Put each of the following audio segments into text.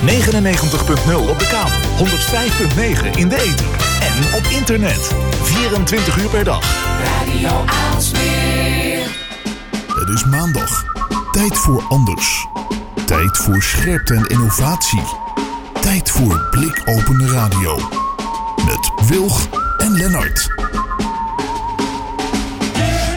99.0 op de kabel, 105.9 in de ether en op internet. 24 uur per dag. Radio Aalsmeer. Het is maandag. Tijd voor anders. Tijd voor scherpte en innovatie. Tijd voor blikopende radio. Met Wilg en Lennart.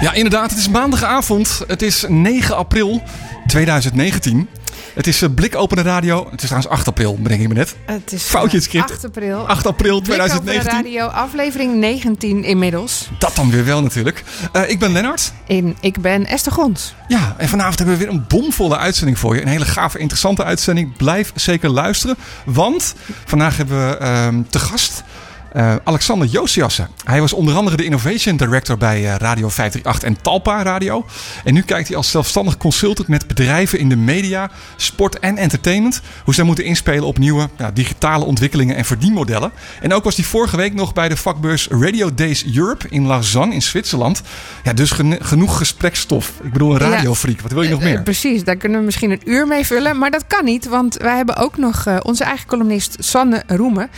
Ja, inderdaad. Het is maandagavond. Het is 9 april 2019. Het is uh, Blikopende Radio. Het is trouwens 8 april, bedenk ik me net. Het is Foutje in het script. 8 april. 8 april Blikopende 2019. Radio, aflevering 19 inmiddels. Dat dan weer wel natuurlijk. Eh, ik ben Lennart. En ik ben Esther Gons. Ja, en vanavond hebben we weer een bomvolle uitzending voor je. Een hele gave, interessante uitzending. Blijf zeker luisteren. Want vandaag hebben we ehm, te gast eh, Alexander Josiassen. Hij was onder andere de Innovation Director bij eh, Radio 538 en Talpa Radio. En nu kijkt hij als zelfstandig consultant met bedrijven in de media, sport en entertainment. Hoe zij moeten inspelen op nieuwe ja, digitale ontwikkelingen en verdienmodellen. En ook was hij vorige week nog bij de vakbeurs Radio Days Europe in Lausanne in Zwitserland. Ja, dus geno- genoeg gesprekstof. Ik bedoel, een radiofreak. Wat wil je nog Eh, meer? precies, daar kunnen we misschien een uur mee vullen. Maar dat kan niet, want wij hebben ook nog onze eigen columnist Sanne Roemen.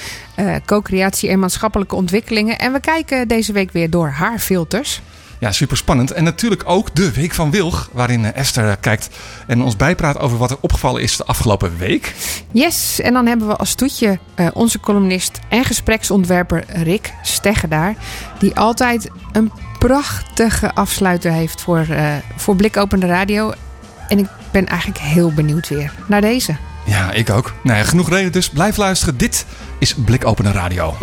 Co-creatie en maatschappelijke ontwikkelingen. En we kijken deze week weer door haar filters. Ja, super spannend. En natuurlijk ook de Week van Wilg, waarin eh, Esther eh, kijkt en ons bijpraat over wat er opgevallen is de afgelopen week. Yes, en dan hebben we als toetje eh, onze columnist en gespreksontwerper Rick Steggedaar. Die altijd een prachtige afsluiter heeft voor, eh voor Blikopende Radio. En ik ben eigenlijk heel benieuwd weer naar deze. Ja, ik ook. Nou ja, genoeg reden dus. Blijf luisteren. Dit is Blikopende Radio.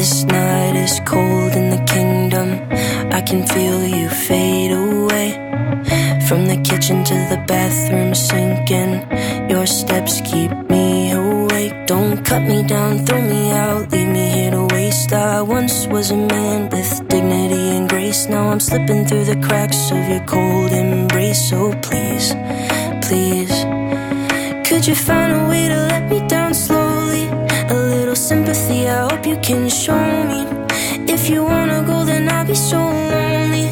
This night is cold in the kingdom. I can feel you fade away. From the kitchen to the bathroom sinking. Your steps keep me awake. Don't cut me down, throw me out, leave me here to waste. I once was a man with dignity and grace. Now I'm slipping through the cracks of your cold embrace. So please, please. Could you find a way to let me down slowly? Sympathy, I hope you can show me. If you wanna go, then I'll be so lonely.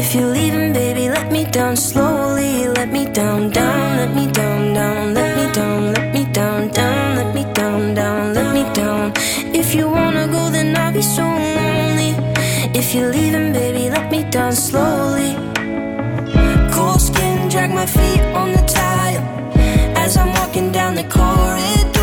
If you're leaving, baby, let me down slowly. Let me down, down, let me down, down, let me down, let me down, down, let me down, down, let me down. If you wanna go, then I'll be so lonely. If you're leaving, baby, let me down slowly. Cold skin, drag my feet on the tile as I'm walking down the corridor.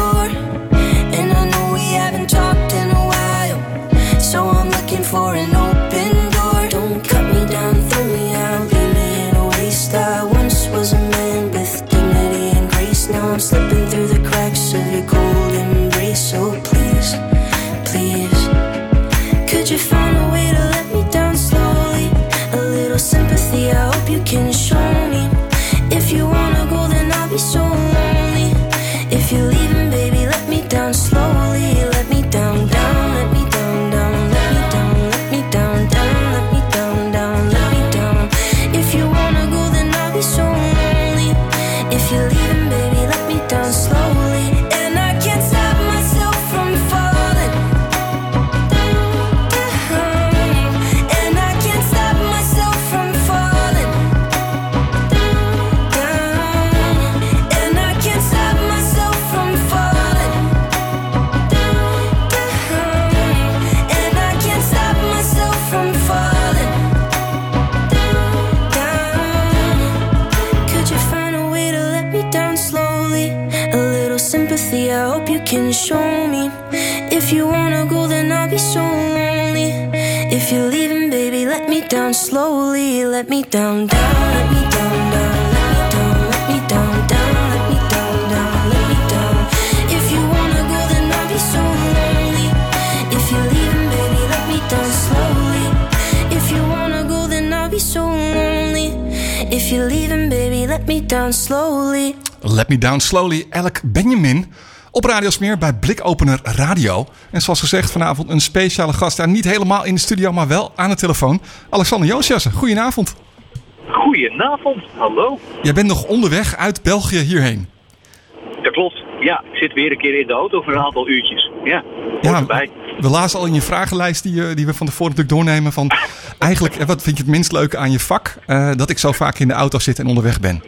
For an open door. Don't cut me down, throw me out, leave me in a waste. I once was a man with dignity and grace. Now I'm slipping through the cracks of your Let me down, down, let me down, down, let me down, let me down, down, let me down, down, let me down. If you wanna go, then I'll be so lonely. If you're leaving, baby, let me down slowly. If you wanna go, then I'll be so lonely. If you're leaving, baby, let me down slowly. Let Me Down Slowly, Alec Benjamin. Op Radio Smeer bij Blikopener Radio. En zoals gezegd, vanavond een speciale gast. Ja, niet helemaal in de studio, maar wel aan de telefoon. Alexander Josiassen, goedenavond. Goedenavond, hallo. Jij bent nog onderweg uit België hierheen. Dat klopt. Ja, ik zit weer een keer in de auto voor een aantal uurtjes. Ja, Ja, erbij. we lazen al in je vragenlijst die, je- die we van tevoren natuurlijk doornemen van... Eigenlijk, eh, wat vind je het minst leuke aan je vak? Eh, dat ik zo vaak in de auto zit en onderweg ben.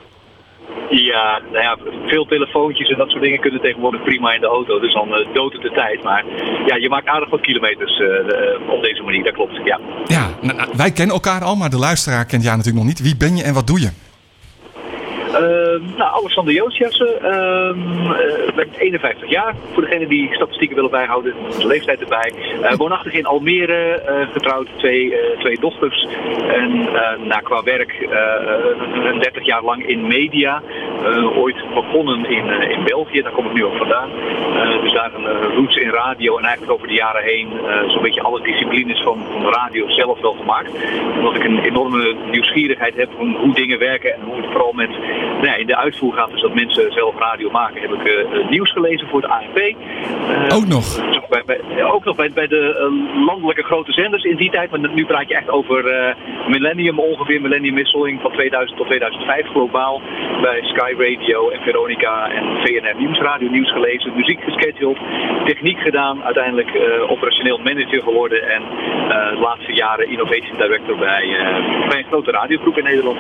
Ja, nou ja, veel telefoontjes en dat soort dingen kunnen tegenwoordig prima in de auto. Dus dan eh dood het de tijd. Maar ja, je maakt aardig wat kilometers eh, eh, op deze manier, dat klopt. Ja. Ja, nou, nou, wij kennen elkaar al, maar de luisteraar kent jou natuurlijk nog niet. Wie ben je en wat doe je? Ehm, nou, Alexander Joosjassen, ben 51 jaar. Voor degenen die statistieken willen bijhouden, de leeftijd erbij. Eh, woonachtig in Almere, eh, getrouwd, twee, eh, twee dochters. En nou, qua werk eh, een 30 jaar lang in media. Ooit begonnen in, in België, daar kom ik nu ook vandaan. Dus daar een roots in radio en eigenlijk over de jaren heen zo'n beetje alle disciplines van, van radio zelf wel gemaakt. Omdat ik een enorme nieuwsgierigheid heb van hoe dingen werken en hoe het vooral met nou ja, in de uitvoer gaat. Dus dat mensen zelf radio maken. Heb ik eh, eh, nieuws gelezen voor het ANP. Eh, Ook nog. bij, ook nog bij, bij de landelijke grote zenders in die tijd. Maar nu praat je echt over millennium ongeveer, millenniumwisseling van 2000 tot 2005 globaal. Bij Sky Radio en Veronica en VNR Nieuwsradio nieuws gelezen, muziek gescheduled, techniek gedaan, uiteindelijk operationeel manager geworden en de laatste jaren innovation director bij, bij een grote radiogroep in Nederland.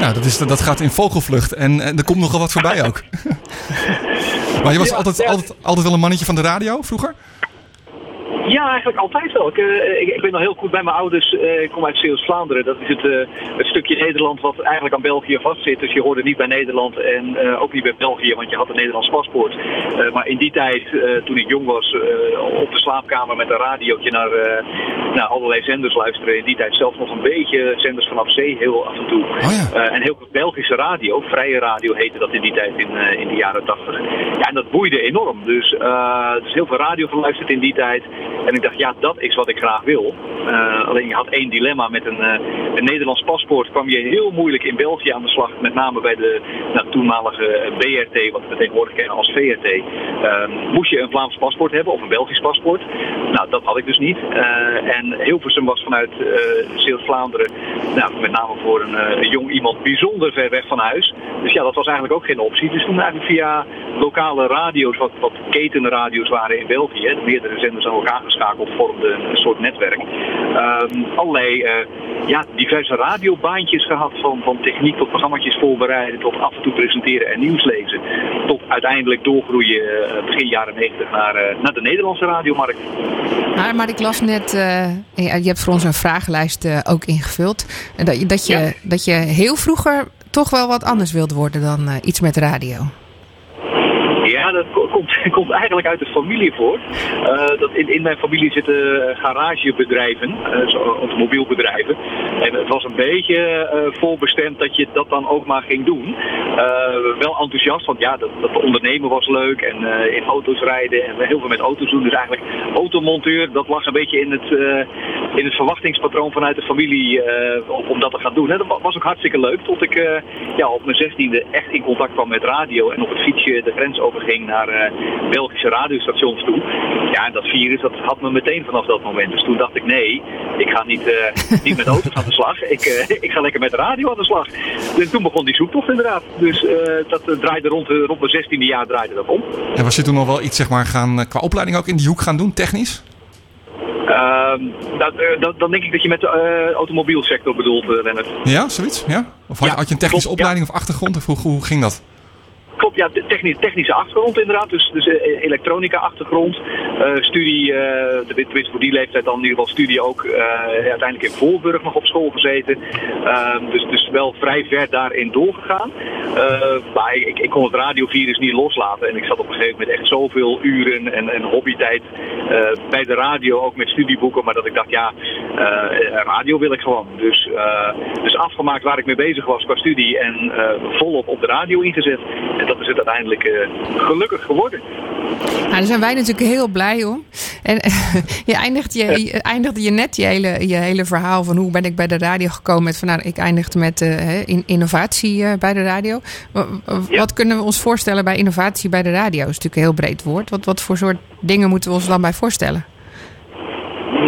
Nou, dat, is, dat gaat in vogelvlucht en, en er komt nogal wat voorbij ook. maar je was Ja, altijd, ja. altijd, altijd wel een mannetje van de radio vroeger? Ja, eigenlijk altijd wel. Ik, eh, ik, ik ben nog heel goed bij mijn ouders. eh, ik kom uit Zeeuws-Vlaanderen. Dat is het, eh, het stukje Nederland wat eigenlijk aan België vastzit. Dus je hoorde niet bij Nederland en ook niet bij België, want je had een Nederlands paspoort. Maar in die tijd, toen ik jong was, op de slaapkamer met een radiootje naar, naar allerlei zenders luisteren. In die tijd zelfs nog een beetje zenders vanaf zee, heel af en toe. ja. Eh, en heel veel Belgische radio, vrije radio heette dat in die tijd in, in de jaren 80. Ja, en dat boeide enorm. Dus, dus heel veel radio geluisterd in die tijd. En ik dacht, ja, dat is wat ik graag wil. Eh, alleen je had één dilemma. Met een, eh, een Nederlands paspoort kwam je heel moeilijk in België aan de slag. Met name bij de nou, toenmalige BRT, wat we tegenwoordig kennen als VRT. Ehm, moest je een Vlaams paspoort hebben of een Belgisch paspoort. Dat had ik dus niet. Eh, en Hilversum was vanuit eh Zeeuws-Vlaanderen, nou, met name voor een, eh, een jong iemand, bijzonder ver weg van huis. Dus ja, dat was eigenlijk ook geen optie. Dus toen eigenlijk via lokale radio's, wat, wat ketenradio's waren in België, hè, meerdere zenders aan elkaar geschakeld, vormden een soort netwerk. Ehm, allerlei ja, diverse radiobaantjes gehad, van, van techniek tot programma's voorbereiden, tot af en toe presenteren en nieuws lezen. Tot uiteindelijk doorgroeien eh, begin jaren 90 naar, eh, naar de Nederlandse radiomarkt. Maar, maar ik las net, eh, je hebt voor ons een vragenlijst ook ingevuld. En Dat, je- dat, je, Ja. dat je heel vroeger toch wel wat anders wilde worden dan iets met radio. Ja, dat ko- komt, komt eigenlijk uit de familie voor. Eh, dat in, in mijn familie zitten eh, garagebedrijven, eh, automobielbedrijven. En het was een beetje voorbestemd dat je dat dan ook maar ging doen. Wel enthousiast, want ja, dat, dat ondernemen was leuk en in auto's rijden en heel veel met auto's doen. Dus eigenlijk automonteur, dat lag een beetje in het, in het verwachtingspatroon vanuit de familie om, dat te gaan doen. Hè. Dat wa- was ook hartstikke leuk, tot ik ja, op mijn zestiende echt in contact kwam met radio en op het fietsje de grens overging naar Belgische radiostations toe. Ja, en dat virus dat had me meteen vanaf dat moment. Dus toen dacht ik, nee, ik ga niet, eh, niet met auto's aan de slag. Ik, eh, ik ga lekker met de radio aan de slag. En toen begon die zoektocht inderdaad. Dus eh, dat draaide rond, rond mijn zestiende jaar draaide dat om. En was je toen nog wel iets, zeg maar, gaan, qua opleiding ook in die hoek gaan doen, technisch? Ehm, dat, dat, dan denk ik dat je met de eh, automobielsector bedoelt, Lennart. Ja, zoiets? Ja? Of had, Ja, had je een technische klopt, ja. opleiding of achtergrond? Of hoe, hoe ging dat? Klopt, ja, de techni- technische achtergrond inderdaad. Dus, dus eh, elektronica achtergrond. Eh, studie, eh, tenminste voor die leeftijd dan in ieder geval studie ook uiteindelijk in Voorburg nog op school gezeten. Ehm, dus, dus wel vrij ver daarin doorgegaan. Maar ik, ik kon het radiovirus niet loslaten. En ik zat op een gegeven moment echt zoveel uren en, en hobbytijd bij de radio, ook met studieboeken. Maar dat ik dacht, ja, radio wil ik gewoon. Dus, dus afgemaakt waar ik mee bezig was qua studie en volop op de radio ingezet. Dat is het uiteindelijk eh, gelukkig geworden. Nou, daar zijn wij natuurlijk heel blij om. En je, eindigt je, je eindigde je net je hele, je hele verhaal van hoe ben ik bij de radio gekomen. Met van, nou, ik eindigde met eh, in, innovatie eh, bij de radio. Ja. Wat kunnen we ons voorstellen bij innovatie bij de radio? Dat is natuurlijk een heel breed woord. Wat, wat voor soort dingen moeten we ons dan bij voorstellen?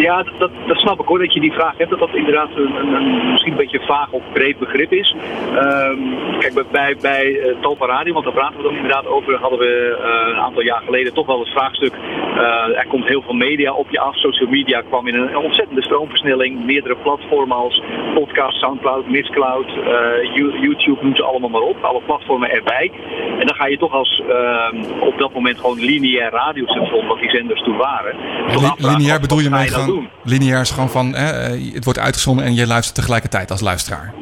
Ja, dat, dat, dat snap ik hoor, dat je die vraag hebt. Dat dat inderdaad een, een, een misschien een beetje vaag of breed begrip is. Ehm, kijk, bij, bij, bij eh, Talpa Radio, want daar praten we dan inderdaad over, hadden we eh, een aantal jaar geleden toch wel het vraagstuk. eh, er komt heel veel media op je af. Social media kwam in een ontzettende stroomversnelling. Meerdere platformen als podcast, Soundcloud, Mixcloud, You- YouTube, noem ze allemaal maar op. Alle platformen erbij. En dan ga je toch als ehm, op dat moment gewoon lineair radiostation, wat die zenders toen waren. Li- lineair bedoel je mee dan gewoon... Lineair is gewoon van, eh, het wordt uitgezonden en je luistert tegelijkertijd als luisteraar.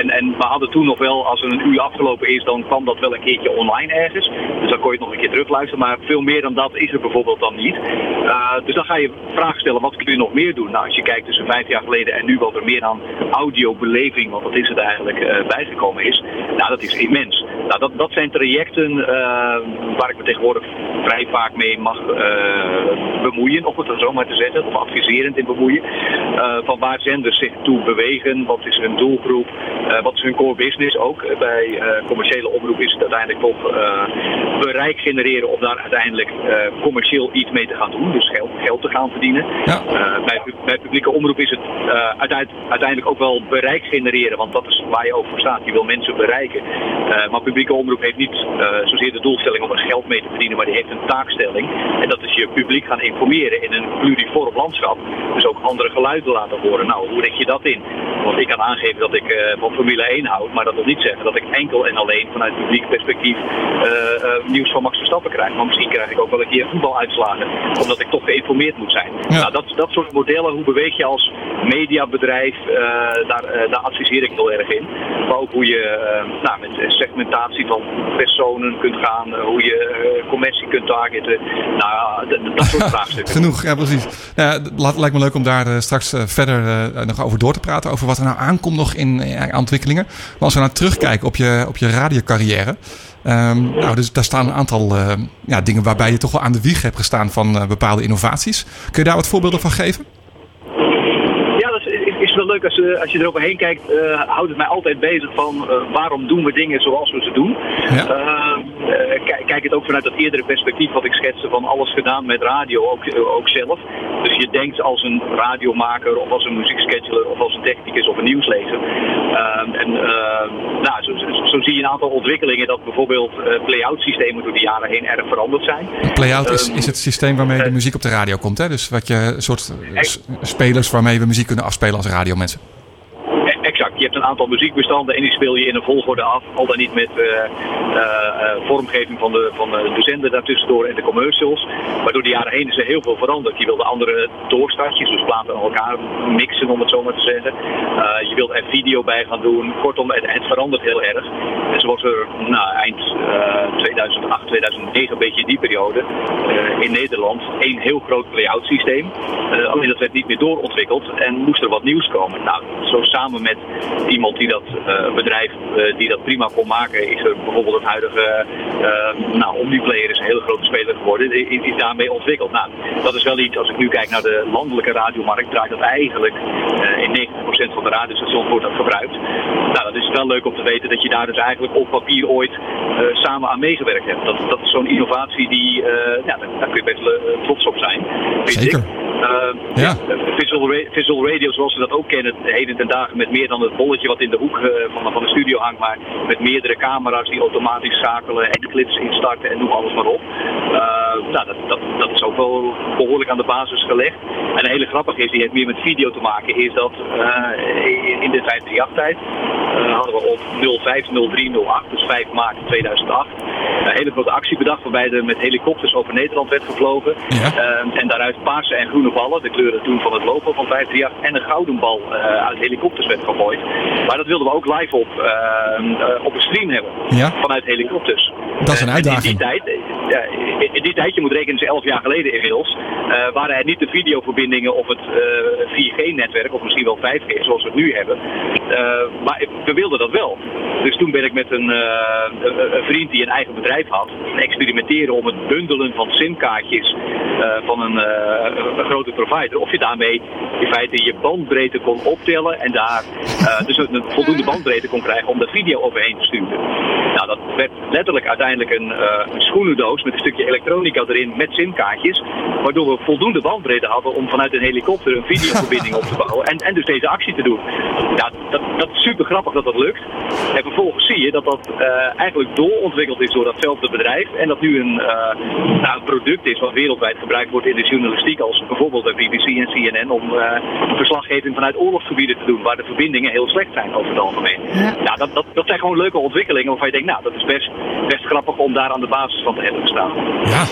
En, en we hadden toen nog wel, als er een uur afgelopen is, dan kwam dat wel een keertje online ergens. Dus dan kon je het nog een keer terugluisteren. Maar veel meer dan dat is er bijvoorbeeld dan niet. Uh, dus dan ga je vragen stellen, wat kun je nog meer doen? Nou, als je kijkt tussen vijf jaar geleden en nu wat er meer aan audiobeleving, want dat is het eigenlijk, uh, bijgekomen is. Nou, dat is immens. Nou, dat, dat zijn trajecten uh, waar ik me tegenwoordig vrij vaak mee mag bemoeien, om het zo maar te zeggen, of adviserend in bemoeien. Van waar zenders zich toe bewegen, wat is hun doelgroep, uh, wat is hun core business ook. bij uh, commerciële omroep is het uiteindelijk toch bereik genereren om daar uiteindelijk commercieel iets mee te gaan doen, dus geld, geld te gaan verdienen. Ja. bij, bij publieke omroep is het uiteindelijk ook wel bereik genereren, want dat is waar je ook voor staat. Je wil mensen bereiken. maar publieke omroep heeft niet zozeer de doelstelling om er geld mee te verdienen, maar die heeft een taakstelling. En dat is je publiek gaan informeren in een pluriform landschap. Dus ook andere geluiden laten horen. Nou, hoe richt je dat in? Want ik kan aangeven dat ik van Formule 1 houd, maar dat wil niet zeggen dat ik enkel en alleen vanuit publiek perspectief uh, uh, nieuws van Max Verstappen krijg. Maar misschien krijg ik ook wel een keer voetbaluitslagen, omdat ik toch geïnformeerd moet zijn. Ja. Nou, dat, dat soort modellen, hoe beweeg je als mediabedrijf, daar, daar adviseer ik heel erg in. Maar ook hoe je nou, met segmentatie van personen kunt gaan, hoe je commercie kunt targeten. Nou, dat soort vraagstukken. Genoeg, ja precies. Ja, het lijkt me leuk om daar straks verder nog over door te praten. Over wat er nou aankomt nog in ontwikkelingen. Maar als we nou terugkijken op je, op je radiocarrière. Um, nou, dus daar staan een aantal ja, dingen waarbij je toch wel aan de wieg hebt gestaan van bepaalde innovaties. Kun je daar wat voorbeelden van geven? Leuk als, je, als je eroverheen kijkt, uh, houdt het mij altijd bezig van uh, waarom doen we dingen zoals we ze doen. Ja. Uh, kijk, kijk het ook vanuit dat eerdere perspectief wat ik schetste van alles gedaan met radio, ook, ook zelf. Dus je denkt als een radiomaker of als een muziekscheduler of als een technicus of een nieuwslezer. en nou, zo, zo, zo, zie je een aantal ontwikkelingen dat bijvoorbeeld play-out systemen door de jaren heen erg veranderd zijn. Play-out is, is het systeem waarmee de muziek op de radio komt, hè? Dus wat je een soort spelers waarmee we muziek kunnen afspelen als radiomensen. Exact. Je hebt een aantal muziekbestanden en die speel je in een volgorde af. Al dan niet met uh, uh, vormgeving van de, van de zender daartussendoor en de commercials. Maar door de jaren heen is er heel veel veranderd. Je wilde andere doorstartjes, dus platen aan elkaar mixen om het zo maar te zeggen. Je wilt er video bij gaan doen. Kortom, het, verandert heel erg. En zoals er nou, eind 2008, 2009, een beetje die periode, in Nederland, één heel groot play-out systeem. alleen dat werd niet meer doorontwikkeld en moest er wat nieuws komen. Nou, zo samen met iemand die dat uh, bedrijf uh, die dat prima kon maken, is er bijvoorbeeld het huidige uh, nou, Omniplayer is een hele grote speler geworden, is, is daarmee ontwikkeld. Nou, dat is wel iets, als ik nu kijk naar de landelijke radiomarkt, draait dat eigenlijk in 90% van de radiostations wordt dat gebruikt. Nou, dat is wel leuk om te weten dat je daar dus eigenlijk op papier ooit samen aan meegewerkt hebt. Dat, dat is zo'n innovatie die, ja, daar, kun je best trots op zijn. Zeker. Ja. Visual, visual radio, zoals we dat ook kennen, de heden ten dagen met meer dan het bolletje wat in de hoek uh, van, van de studio hangt, maar met meerdere camera's die automatisch schakelen en clips instarten en noem alles maar op. Uh, nou, dat, dat, dat is ook wel behoorlijk aan de basis gelegd. En een hele grappige is, die heeft meer met video te maken, is dat in, in de 538-tijd hadden we op 050308, dus 5 maart 2008, een hele grote actie bedacht waarbij er met helikopters over Nederland werd gevlogen. Ja. en daaruit paarse en groene ballen, de kleuren toen van het logo van 538, en een gouden bal uit helikopters werd gegooid. Maar dat wilden we ook live op, uh, op een stream hebben. Ja. Vanuit helikopters. Dat is een uitdaging. in, die tijd, in die tijd, je moet rekenen, is 11 jaar geleden inmiddels, waren er niet de videoverbindingen of het 4G-netwerk, of misschien wel 5G zoals we het nu hebben. Eh, maar we wilden dat wel. Dus toen ben ik met een, eh, een- vriend die een eigen bedrijf had, experimenteren om het bundelen van simkaartjes eh, van een, eh, een provider. Of je daarmee in feite je bandbreedte kon optellen en daar eh, dus een voldoende bandbreedte kon krijgen om de video overheen te sturen. Nou, dat werd letterlijk uiteindelijk een, eh, een schoenendoos met een stukje elektronica erin met simkaartjes. Waardoor we voldoende bandbreedte hadden om vanuit een helikopter een videoverbinding op te bouwen. En, en dus deze actie te doen. Ja, dat, dat is super grappig dat dat lukt. En vervolgens zie je dat dat eh, eigenlijk doorontwikkeld is door datzelfde bedrijf. En dat nu een, nou, een product is wat wereldwijd gebruikt wordt in de journalistiek. Als bijvoorbeeld bij BBC en CNN om eh, verslaggeving vanuit oorlogsgebieden te doen. Waar de verbindingen heel slecht zijn over het algemeen. Ja. Ja, dat, dat, dat zijn gewoon leuke ontwikkelingen waarvan je denkt, nou, dat is best, best grappig om daar aan de basis van te hebben gestaan. Ja,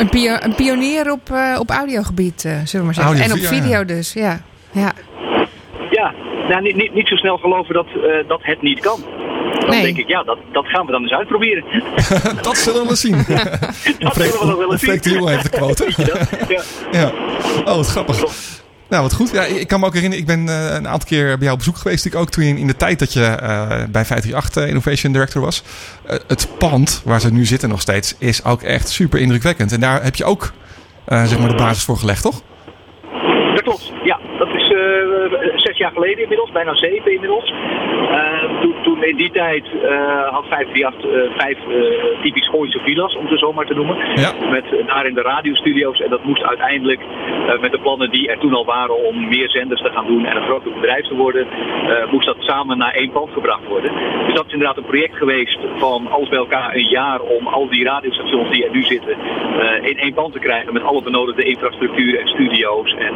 Een, pio- een pionier op, eh, op audiogebied, eh, zullen we maar zeggen. Audio, en op video, video ja. dus, ja. ja. Ja, nou, niet, niet, niet zo snel geloven dat, eh, dat het niet kan. Dan Nee. denk ik, ja, dat, dat gaan we dan eens uitproberen. dat zullen we zien. dat zullen we nog wel eens Freek de zien. Jonge heeft de quote. Ja. Ja. Oh, wat grappig. Nou, wat goed. Ja, ik kan me ook herinneren, ik ben eh, een aantal keer bij jou op bezoek geweest. Ik ook toen in, in de tijd dat je eh, bij 538 eh, Innovation Director was. Eh, het pand waar ze nu zitten nog steeds is ook echt super indrukwekkend. En daar heb je ook eh, zeg maar de basis voor gelegd, toch? Dat klopt, ja. Dat is eh, jaar geleden inmiddels, bijna zeven inmiddels. Eh, toen, toen in die tijd eh, had 538 eh, vijf eh, typisch Gooise villas, om ze zo maar te noemen. Ja. Met eh, daar in de radiostudio's. En dat moest uiteindelijk met de plannen die er toen al waren om meer zenders te gaan doen en een groter bedrijf te worden, moest dat samen naar één pand gebracht worden. Dus dat is inderdaad een project geweest van alles bij elkaar een jaar om al die radiostations die er nu zitten in één pand te krijgen met alle benodigde infrastructuur en studio's en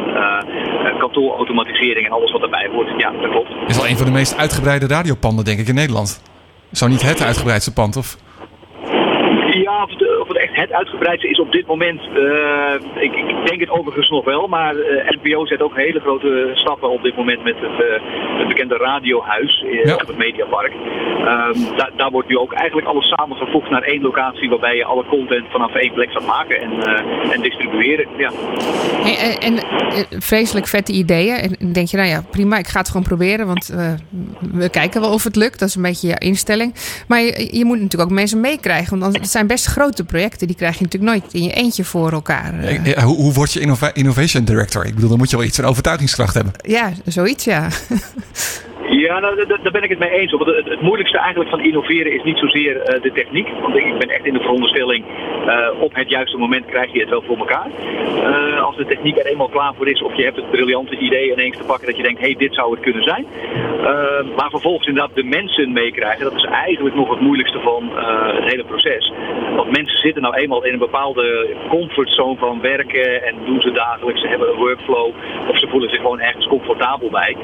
kantoorautomatisering en alles wat daarbij Ja, dat klopt. Is wel een van de meest uitgebreide radiopanden, denk ik, in Nederland. Zo niet het uitgebreidste pand, of? Ja, of het, echt het uitgebreidste is op dit moment, eh, ik, ik denk het overigens nog wel, maar eh, NPO zet ook hele grote stappen op dit moment met het, eh, het bekende radiohuis eh, Ja. op het Mediapark. Ehm, daar- daar wordt nu ook eigenlijk alles samengevoegd naar één locatie waarbij je alle content vanaf één plek gaat maken en, eh, en distribueren. Ja. Eh, en eh, vreselijk vette ideeën. En denk je, nou ja, prima, ik ga het gewoon proberen. Want eh, we kijken wel of het lukt. Dat is een beetje je instelling. Maar je, je moet natuurlijk ook mensen meekrijgen. Want het zijn best grote projecten. Die krijg je natuurlijk nooit in je eentje voor elkaar. eh. Hoe, hoe word je innova- Innovation Director? Ik bedoel, dan moet je wel iets van overtuigingskracht hebben. Ja, zoiets ja. Ja, nou, da- da- daar ben ik het mee eens. Want het, moeilijkste eigenlijk van innoveren is niet zozeer eh, de techniek. Want ik ben echt in de veronderstelling, eh, op het juiste moment krijg je het wel voor elkaar. Eh, als de techniek er eenmaal klaar voor is, of je hebt het briljante idee ineens te pakken dat je denkt, hé, hey, dit zou het kunnen zijn. Maar vervolgens inderdaad de mensen meekrijgen, dat is eigenlijk nog het moeilijkste van het hele proces. Want mensen zitten nou eenmaal in een bepaalde comfortzone van werken en doen ze dagelijks, ze hebben een workflow of ze voelen zich gewoon ergens comfortabel bij.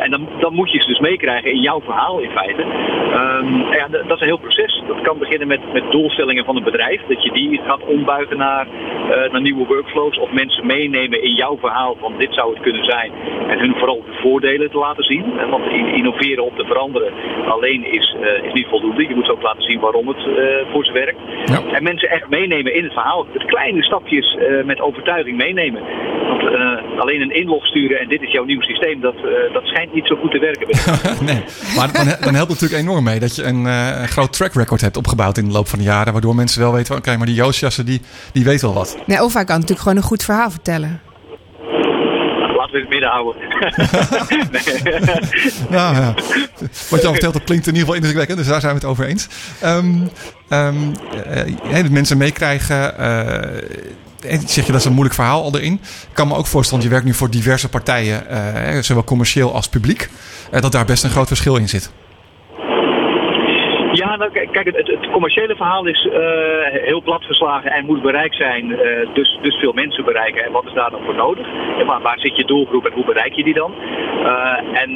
En dan, dan moet je ze dus meekrijgen in jouw verhaal in feite. Ehm, ja, d- dat is een heel proces. Dat kan beginnen met, met doelstellingen van een bedrijf, dat je die gaat ombuigen naar, eh, naar nieuwe workflows of mensen meenemen in jouw verhaal van dit zou het kunnen zijn en hun vooral de voordelen te laten zien. Eh, Want in- innoveren op te veranderen alleen is, eh, is niet voldoende. Je moet ze ook laten zien waarom het voor ze werkt. Ja. En mensen echt meenemen in het verhaal. Het kleine stapjes met overtuiging meenemen. Want alleen een inlog sturen en dit is jouw nieuw systeem, dat, dat schijnt niet zo goed te werken. nee, maar dan, dan helpt het natuurlijk enorm mee dat je een, eh, een groot track record hebt opgebouwd in de loop van de jaren. Waardoor mensen wel weten, van, oké, maar die Joostjassen die, die weet wel wat. Nee, of hij kan natuurlijk gewoon een goed verhaal vertellen. Laten we het midden houden. Nou ja, wat je al vertelt, dat klinkt in ieder geval indrukwekkend. Dus daar zijn we het over eens. Ehm ehm, eh, dat mensen meekrijgen. eh, en zeg je, dat is een moeilijk verhaal al erin. Ik kan me ook voorstellen, want je werkt nu voor diverse partijen, eh, zowel commercieel als publiek, dat daar best een groot verschil in zit. Ja, nou, kijk, het, het- commerciële verhaal is eh, heel plat geslagen en moet bereikt zijn. eh, dus, dus veel mensen bereiken. En wat is daar dan voor nodig? En waar, waar zit je doelgroep en hoe bereik je die dan? Eh, en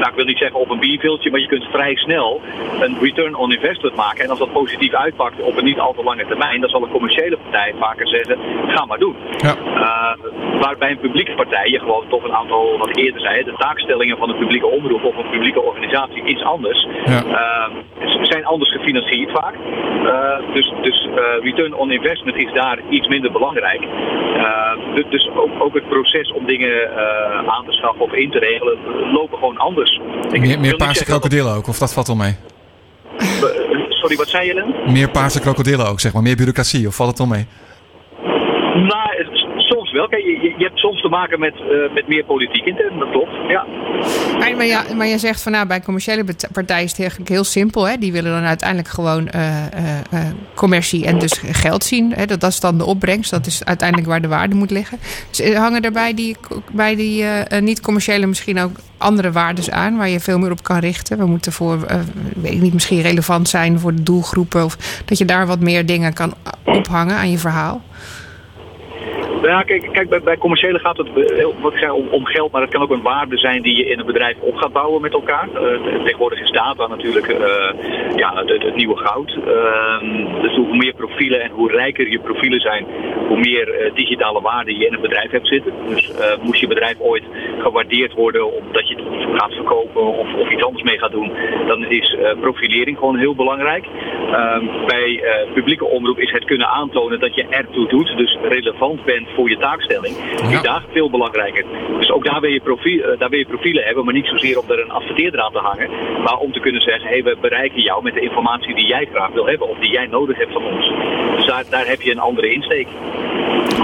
nou, ik wil niet zeggen op een bierveeltje, maar je kunt vrij snel een return on investment maken. En als dat positief uitpakt op een niet al te lange termijn, dan zal een commerciële partij vaker zeggen, ga maar doen. Ja. Uh, waar bij een publieke partij je gewoon toch een aantal, wat ik eerder zei, de taakstellingen van een publieke omroep of een publieke organisatie iets anders. Ja. Zijn anders gefinancierd vaak. Uh, dus dus return on investment is daar iets minder belangrijk. dus dus ook, ook, het proces om dingen aan te schaffen of in te regelen lopen gewoon anders. meer meer paarse krokodillen ook, of dat valt wel mee? Sorry, wat zei je dan? Meer paarse krokodillen ook, zeg maar. Meer bureaucratie, of valt het wel mee? Nou, wel. Je, hebt soms te maken met, uh, met meer politiek intern, dat klopt. Ja. Maar, maar, maar je zegt van nou, bij commerciële partijen is het eigenlijk heel simpel. Hè? Die willen dan uiteindelijk gewoon uh, uh, commercie en dus geld zien. Hè? Dat, dat is dan de opbrengst. Dat is uiteindelijk waar de waarde moet liggen. Dus hangen er bij die, bij die niet-commerciële misschien ook andere waarden aan waar je veel meer op kan richten. We moeten voor, weet ik niet, misschien relevant zijn voor de doelgroepen. Of dat je daar wat meer dingen kan ophangen aan je verhaal. Ja, kijk, kijk bij, commerciële gaat het eh, wat om, om, geld, maar het kan ook een waarde zijn die je in een bedrijf op gaat bouwen met elkaar. Uh, tegenwoordig is data natuurlijk uh, ja, het, het, nieuwe goud. Uh, dus hoe meer profielen en hoe rijker je profielen zijn, hoe meer digitale waarde je in een bedrijf hebt zitten. Dus moest je bedrijf ooit gewaardeerd worden omdat je het gaat verkopen of, of iets anders mee gaat doen, dan is profilering gewoon heel belangrijk. Ehm, bij publieke omroep is het kunnen aantonen dat je ertoe doet, dus relevant bent voor je taakstelling, is daar veel belangrijker. Dus ook daar wil, je profiel, eh, daar wil je profielen hebben, maar niet zozeer om er een adverteerder aan te hangen, maar om te kunnen zeggen, hey, we bereiken jou met de informatie die jij graag wil hebben of die jij nodig hebt van ons. Dus daar, daar heb je een andere insteek.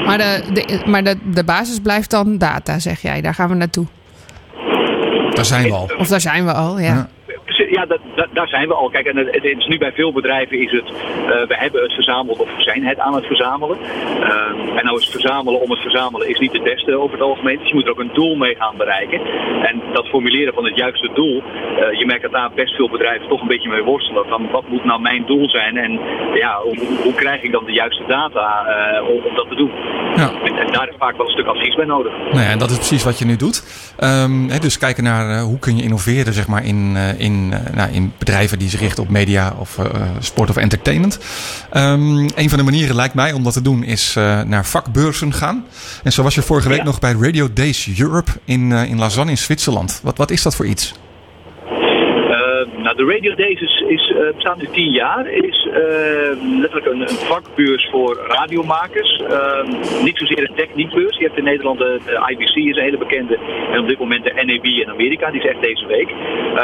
Maar, de, de maar de, de basis blijft dan data, zeg jij. Daar gaan we naartoe. Daar zijn we al. Of daar zijn we al, ja. ja ja, dat, daar zijn we al. Kijk, en het, is nu bij veel bedrijven is het, uh, we hebben het verzameld of we zijn het aan het verzamelen. Uh, en nou is verzamelen om het verzamelen is niet het beste over het algemeen. Dus je moet er ook een doel mee gaan bereiken. En dat formuleren van het juiste doel, uh, je merkt dat daar best veel bedrijven toch een beetje mee worstelen. Van wat moet nou mijn doel zijn en ja, hoe, hoe krijg ik dan de juiste data om, om, dat te doen? Ja. En, en, daar is vaak wel een stuk advies bij nodig. Nou ja, en dat is precies wat je nu doet. Um, hè, dus kijken naar hoe kun je innoveren zeg maar, in, in eh, nou, in bedrijven die zich richten op media of uh, sport of entertainment. Um, een van de manieren lijkt mij om dat te doen is uh, naar vakbeurzen gaan. En zo was je vorige week nog bij Radio Days Europe in, in Lausanne in Zwitserland. Wat, wat is dat voor iets? Nou, de Radio Days is, is uh, bestaat nu tien jaar. is uh, letterlijk een, een, vakbeurs voor radiomakers. Uh, niet zozeer een techniekbeurs. Je hebt in Nederland de, de, IBC, is een hele bekende. En op dit moment de NAB in Amerika, die is echt deze week.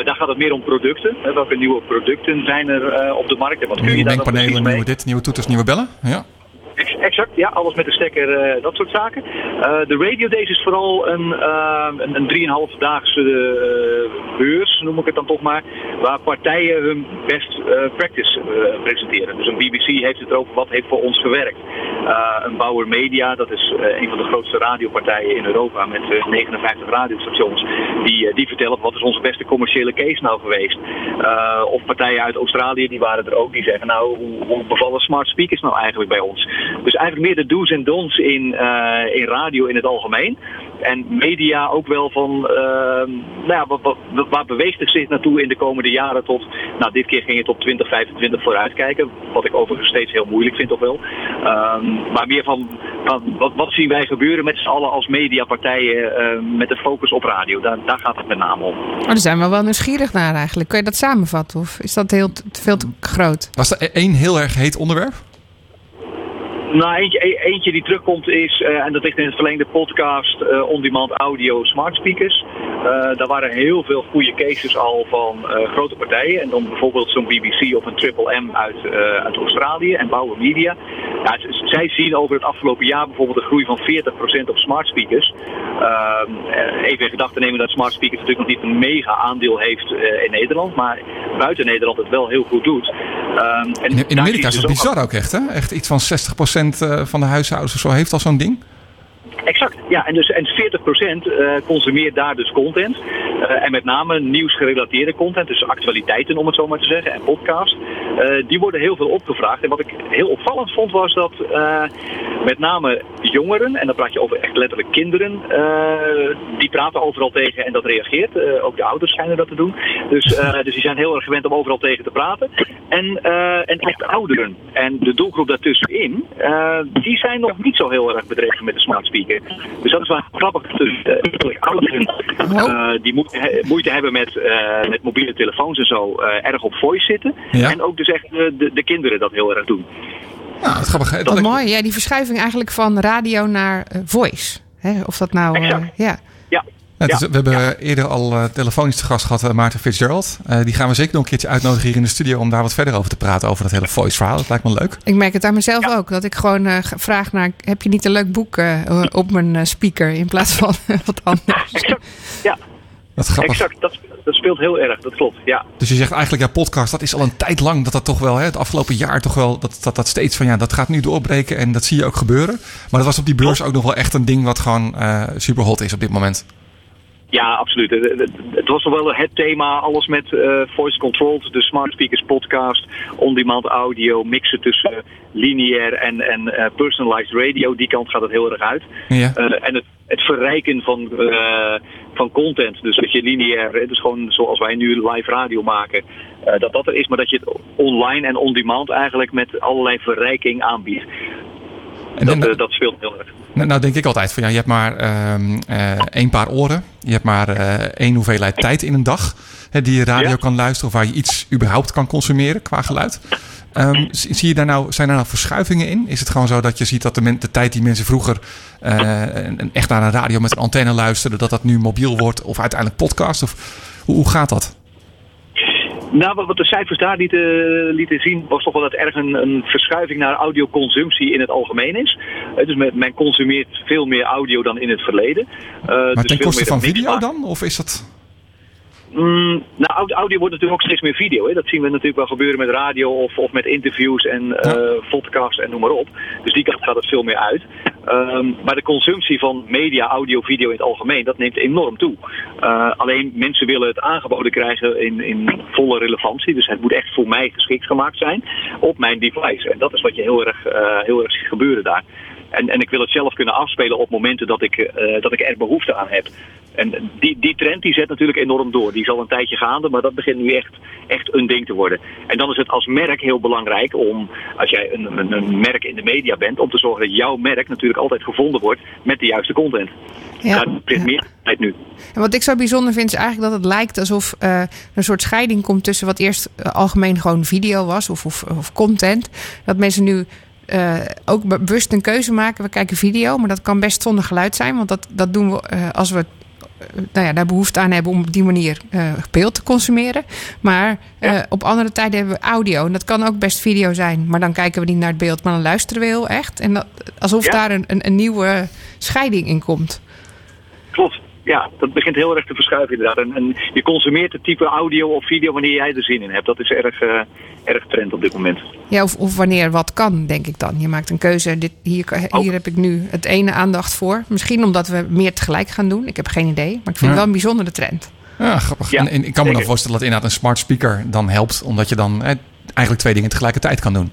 daar gaat het meer om producten. welke nieuwe producten zijn er op de markt? En wat kun je daar dan nieuwe dit, nieuwe toeters, nieuwe bellen? Ja. Exact, ja, alles met de stekker, uh, dat soort zaken. Uh, de Radio Days is vooral een, uh, een, een 3,5 daagse beurs, noem ik het dan toch maar, waar partijen hun best practice presenteren. Dus een BBC heeft het erover wat heeft voor ons gewerkt. een Bauer Media, dat is een van de grootste radiopartijen in Europa met 59 radiostations, die, die vertellen wat is onze beste commerciële case nou geweest. of partijen uit Australië, die waren er ook, die zeggen nou, hoe, hoe bevallen smart speakers nou eigenlijk bij ons? Dus eigenlijk meer de do's en don'ts in, uh, in radio in het algemeen. En media ook wel van, uh, nou ja, wat, waar beweegt het zich naartoe in de komende jaren tot, nou dit keer ging het op 2025 vooruitkijken. Wat ik overigens steeds heel moeilijk vind toch wel. Um, maar meer van, van wat, wat, zien wij gebeuren met z'n allen als mediapartijen uh, met de focus op radio. Daar, daar gaat het met name om. Maar daar zijn we wel nieuwsgierig naar eigenlijk. Kun je dat samenvatten of is dat heel, veel te groot? Was er één heel erg heet onderwerp? Nou, eentje, e-, eentje die terugkomt is, uh, en dat ligt in het verlengde podcast, uh, on-demand audio smart speakers. Uh, daar waren heel veel goede cases al van grote partijen. En dan bijvoorbeeld zo'n BBC of een Triple M uit, uit Australië en Bauer Media. Zij zien over het afgelopen jaar bijvoorbeeld een groei van 40% op smart speakers. Ehm, even in gedachten nemen dat smart speakers natuurlijk nog niet een mega aandeel heeft in Nederland. Maar buiten Nederland het wel heel goed doet. Ehm, en in, in Amerika is het dus bizar ook echt, hè? Echt iets van 60% eh, van de huishoudens of zo heeft al zo'n ding? Exact, ja. En, dus, en 40% uh, eh, consumeert daar dus content. Uh, en met name nieuwsgerelateerde content, dus actualiteiten om het zo maar te zeggen, en podcast. Uh, die worden heel veel opgevraagd. En wat ik heel opvallend vond was dat met name jongeren, en dan praat je over echt letterlijk kinderen, die praten overal tegen en dat reageert. ook de ouders schijnen dat te doen. Dus, dus die zijn heel erg gewend om overal tegen te praten. en, eh, en echt ouderen. En de doelgroep daartussenin, eh, die zijn nog niet zo heel erg bedreven met de smart speaker. Dus dat is wel grappig. Dus, uh, ouderen uh, die moeite, he- moeite hebben met, eh, met mobiele telefoons en zo, eh, erg op voice zitten. Ja. En ook dus echt de, de, de kinderen dat heel erg doen. Nou, het grappig. hè? Wat Dat- mooi. Ja, die verschuiving eigenlijk van radio naar eh, voice. Hè, of dat nou... eh, ja. Ja. Ja, we hebben eerder al eh, telefonisch te gast gehad, eh, Maarten Fitzgerald. Eh, die gaan we zeker nog een keertje uitnodigen hier in de studio om daar wat verder over te praten, over dat hele voice verhaal. Dat lijkt me leuk. Ik merk het aan mezelf ook. Dat ik gewoon vraag naar... Heb je niet een leuk boek op mijn speaker in plaats van wat anders? Exact. Ja, Dat is grappig. exact. Dat, dat speelt heel erg, dat klopt. Ja. Dus je zegt eigenlijk, ja, podcast, dat is al een tijd lang dat dat toch wel, hè, het afgelopen jaar toch wel, dat, dat dat steeds van, ja, dat gaat nu doorbreken en dat zie je ook gebeuren. Maar dat was op die beurs ook nog wel echt een ding wat gewoon eh super hot is op dit moment. Ja, absoluut. Het- was toch wel het thema, alles met eh, voice controlled, de smart speakers podcast, on-demand audio, mixen tussen lineair en, en eh, personalized radio. Die kant gaat het heel erg uit. Ja. Eh, en het, het verrijken van, van content. Dus dat je lineair, dus gewoon zoals wij nu live radio maken, dat dat er is, maar dat je het online en on-demand eigenlijk met allerlei verrijking aanbiedt. En, Dat, dat speelt heel erg. Nou, nou denk ik altijd van, ja, je hebt maar ehm, eh, één paar oren. Je hebt maar eh, één hoeveelheid tijd in een dag hè, die je radio Ja. kan luisteren of waar je iets überhaupt kan consumeren qua geluid. Ehm, zie je daar nou, zijn daar nou verschuivingen in? Is het gewoon zo dat je ziet dat de, men- de tijd die mensen vroeger eh, echt naar een radio met een antenne luisterden, dat dat nu mobiel wordt of uiteindelijk podcast? Of hoe, hoe gaat dat? Nou, wat de cijfers daar lieten, lieten zien, was toch wel dat er erg een, een verschuiving naar audioconsumptie in het algemeen is. Eh, dus men, men consumeert veel meer audio dan in het verleden. Eh, Maar dus ten koste van video dan? Of is dat... Mm, nou, aud- audio wordt natuurlijk ook steeds meer video. Hè. Dat zien we natuurlijk wel gebeuren met radio of, of met interviews en eh podcasts en noem maar op. Dus die kant gaat het veel meer uit. Ehm, maar de consumptie van media, audio, video in het algemeen, dat neemt enorm toe. Eh, alleen mensen willen het aangeboden krijgen in, in volle relevantie. Dus het moet echt voor mij geschikt gemaakt zijn op mijn device. En dat is wat je heel erg, eh, heel erg ziet gebeuren daar. En, en ik wil het zelf kunnen afspelen op momenten dat ik, eh, dat ik er behoefte aan heb. En die, die trend die zet natuurlijk enorm door. Die is al een tijdje gaande, maar dat begint nu echt, echt een ding te worden. En dan is het als merk heel belangrijk om, als jij een, een, een merk in de media bent, om te zorgen dat jouw merk natuurlijk altijd gevonden wordt met de juiste content. Ja, Daar ja. meer tijd nu. En wat ik zo bijzonder vind is eigenlijk dat het lijkt alsof er een soort scheiding komt tussen wat eerst eh, algemeen gewoon video was of, of, of content. Dat mensen nu eh, ook be- bewust een keuze maken. We kijken video, maar dat kan best zonder geluid zijn. Want dat, dat doen we eh, als we eh, nou ja, daar behoefte aan hebben om op die manier beeld te consumeren. Maar op andere tijden hebben we audio. En dat kan ook best video zijn. Maar dan kijken we niet naar het beeld, maar dan luisteren we heel echt. En dat, alsof Ja. daar een, een, een nieuwe scheiding in komt. Klopt. Ja, dat begint heel erg te verschuiven inderdaad. En, en je consumeert het type audio of video wanneer jij er zin in hebt. Dat is erg, eh, erg trend op dit moment. Ja, of, of wanneer wat kan, denk ik dan. Je maakt een keuze. Dit, hier, hier heb ik nu het ene aandacht voor. Misschien omdat we meer tegelijk gaan doen. Ik heb geen idee. Maar ik vind Ja. het wel een bijzondere trend. Ja, grappig. Ja, en, en ik kan me dan zeker. voorstellen dat inderdaad een smart speaker dan helpt, omdat je dan eh, eigenlijk twee dingen tegelijkertijd kan doen.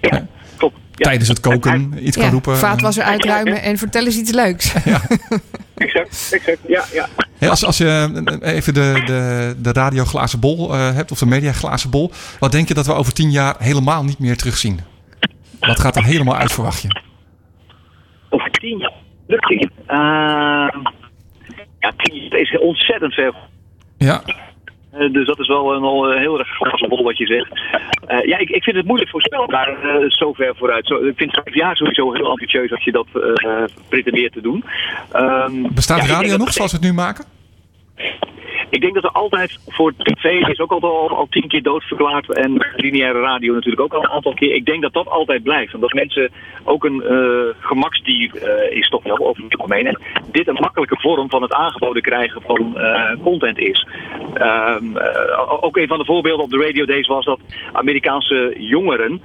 Ja, klopt. Ja. Tijdens het koken iets kan Ja, roepen. vaatwasser uitruimen en vertel eens iets leuks. Exact, exact. Ja, ja. Hey, als, als je eh, even de, de, de radioglazen bol eh, hebt, of de mediaglazen bol, wat denk je dat we over tien jaar helemaal niet meer terugzien? Wat gaat er helemaal uit, verwacht je? Over tien jaar. Lukt ja, tien jaar is ontzettend ver. Ja, dus dat is wel een al, eh, heel erg glazen bol wat je zegt. Eh, ja, ik, ik vind het moeilijk voorspelbaar eh zo ver vooruit. Zo, ik vind vijf jaar sowieso heel ambitieus als je dat eh pretendeert te doen. Ehm, bestaat ja, radio dat- nog zoals we het nu maken? Ik denk dat er altijd voor tv is ook al, al tien keer doodverklaard. En lineaire radio natuurlijk ook al een aantal keer. Ik denk dat dat altijd blijft. Omdat mensen ook een eh gemaksdier eh, is toch wel over het algemeen. En dit een makkelijke vorm van het aangeboden krijgen van eh, content is. Ehm, eh, ook een van de voorbeelden op de Radio Days was dat Amerikaanse jongeren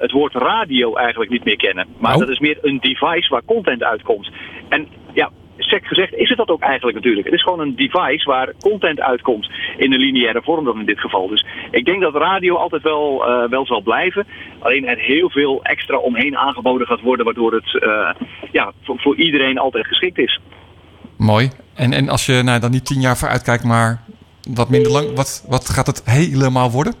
het woord radio eigenlijk niet meer kennen. Maar Oh. dat is meer een device waar content uitkomt. En ja, sec gezegd is het dat ook eigenlijk natuurlijk. Het is gewoon een device waar content uitkomt in een lineaire vorm dan in dit geval. Dus ik denk dat radio altijd wel, eh, wel zal blijven. Alleen er heel veel extra omheen aangeboden gaat worden, waardoor het eh, ja, voor, voor iedereen altijd geschikt is. Mooi. En, en als je nou, dan niet tien jaar vooruit kijkt, maar wat minder lang, wat, wat gaat het helemaal worden?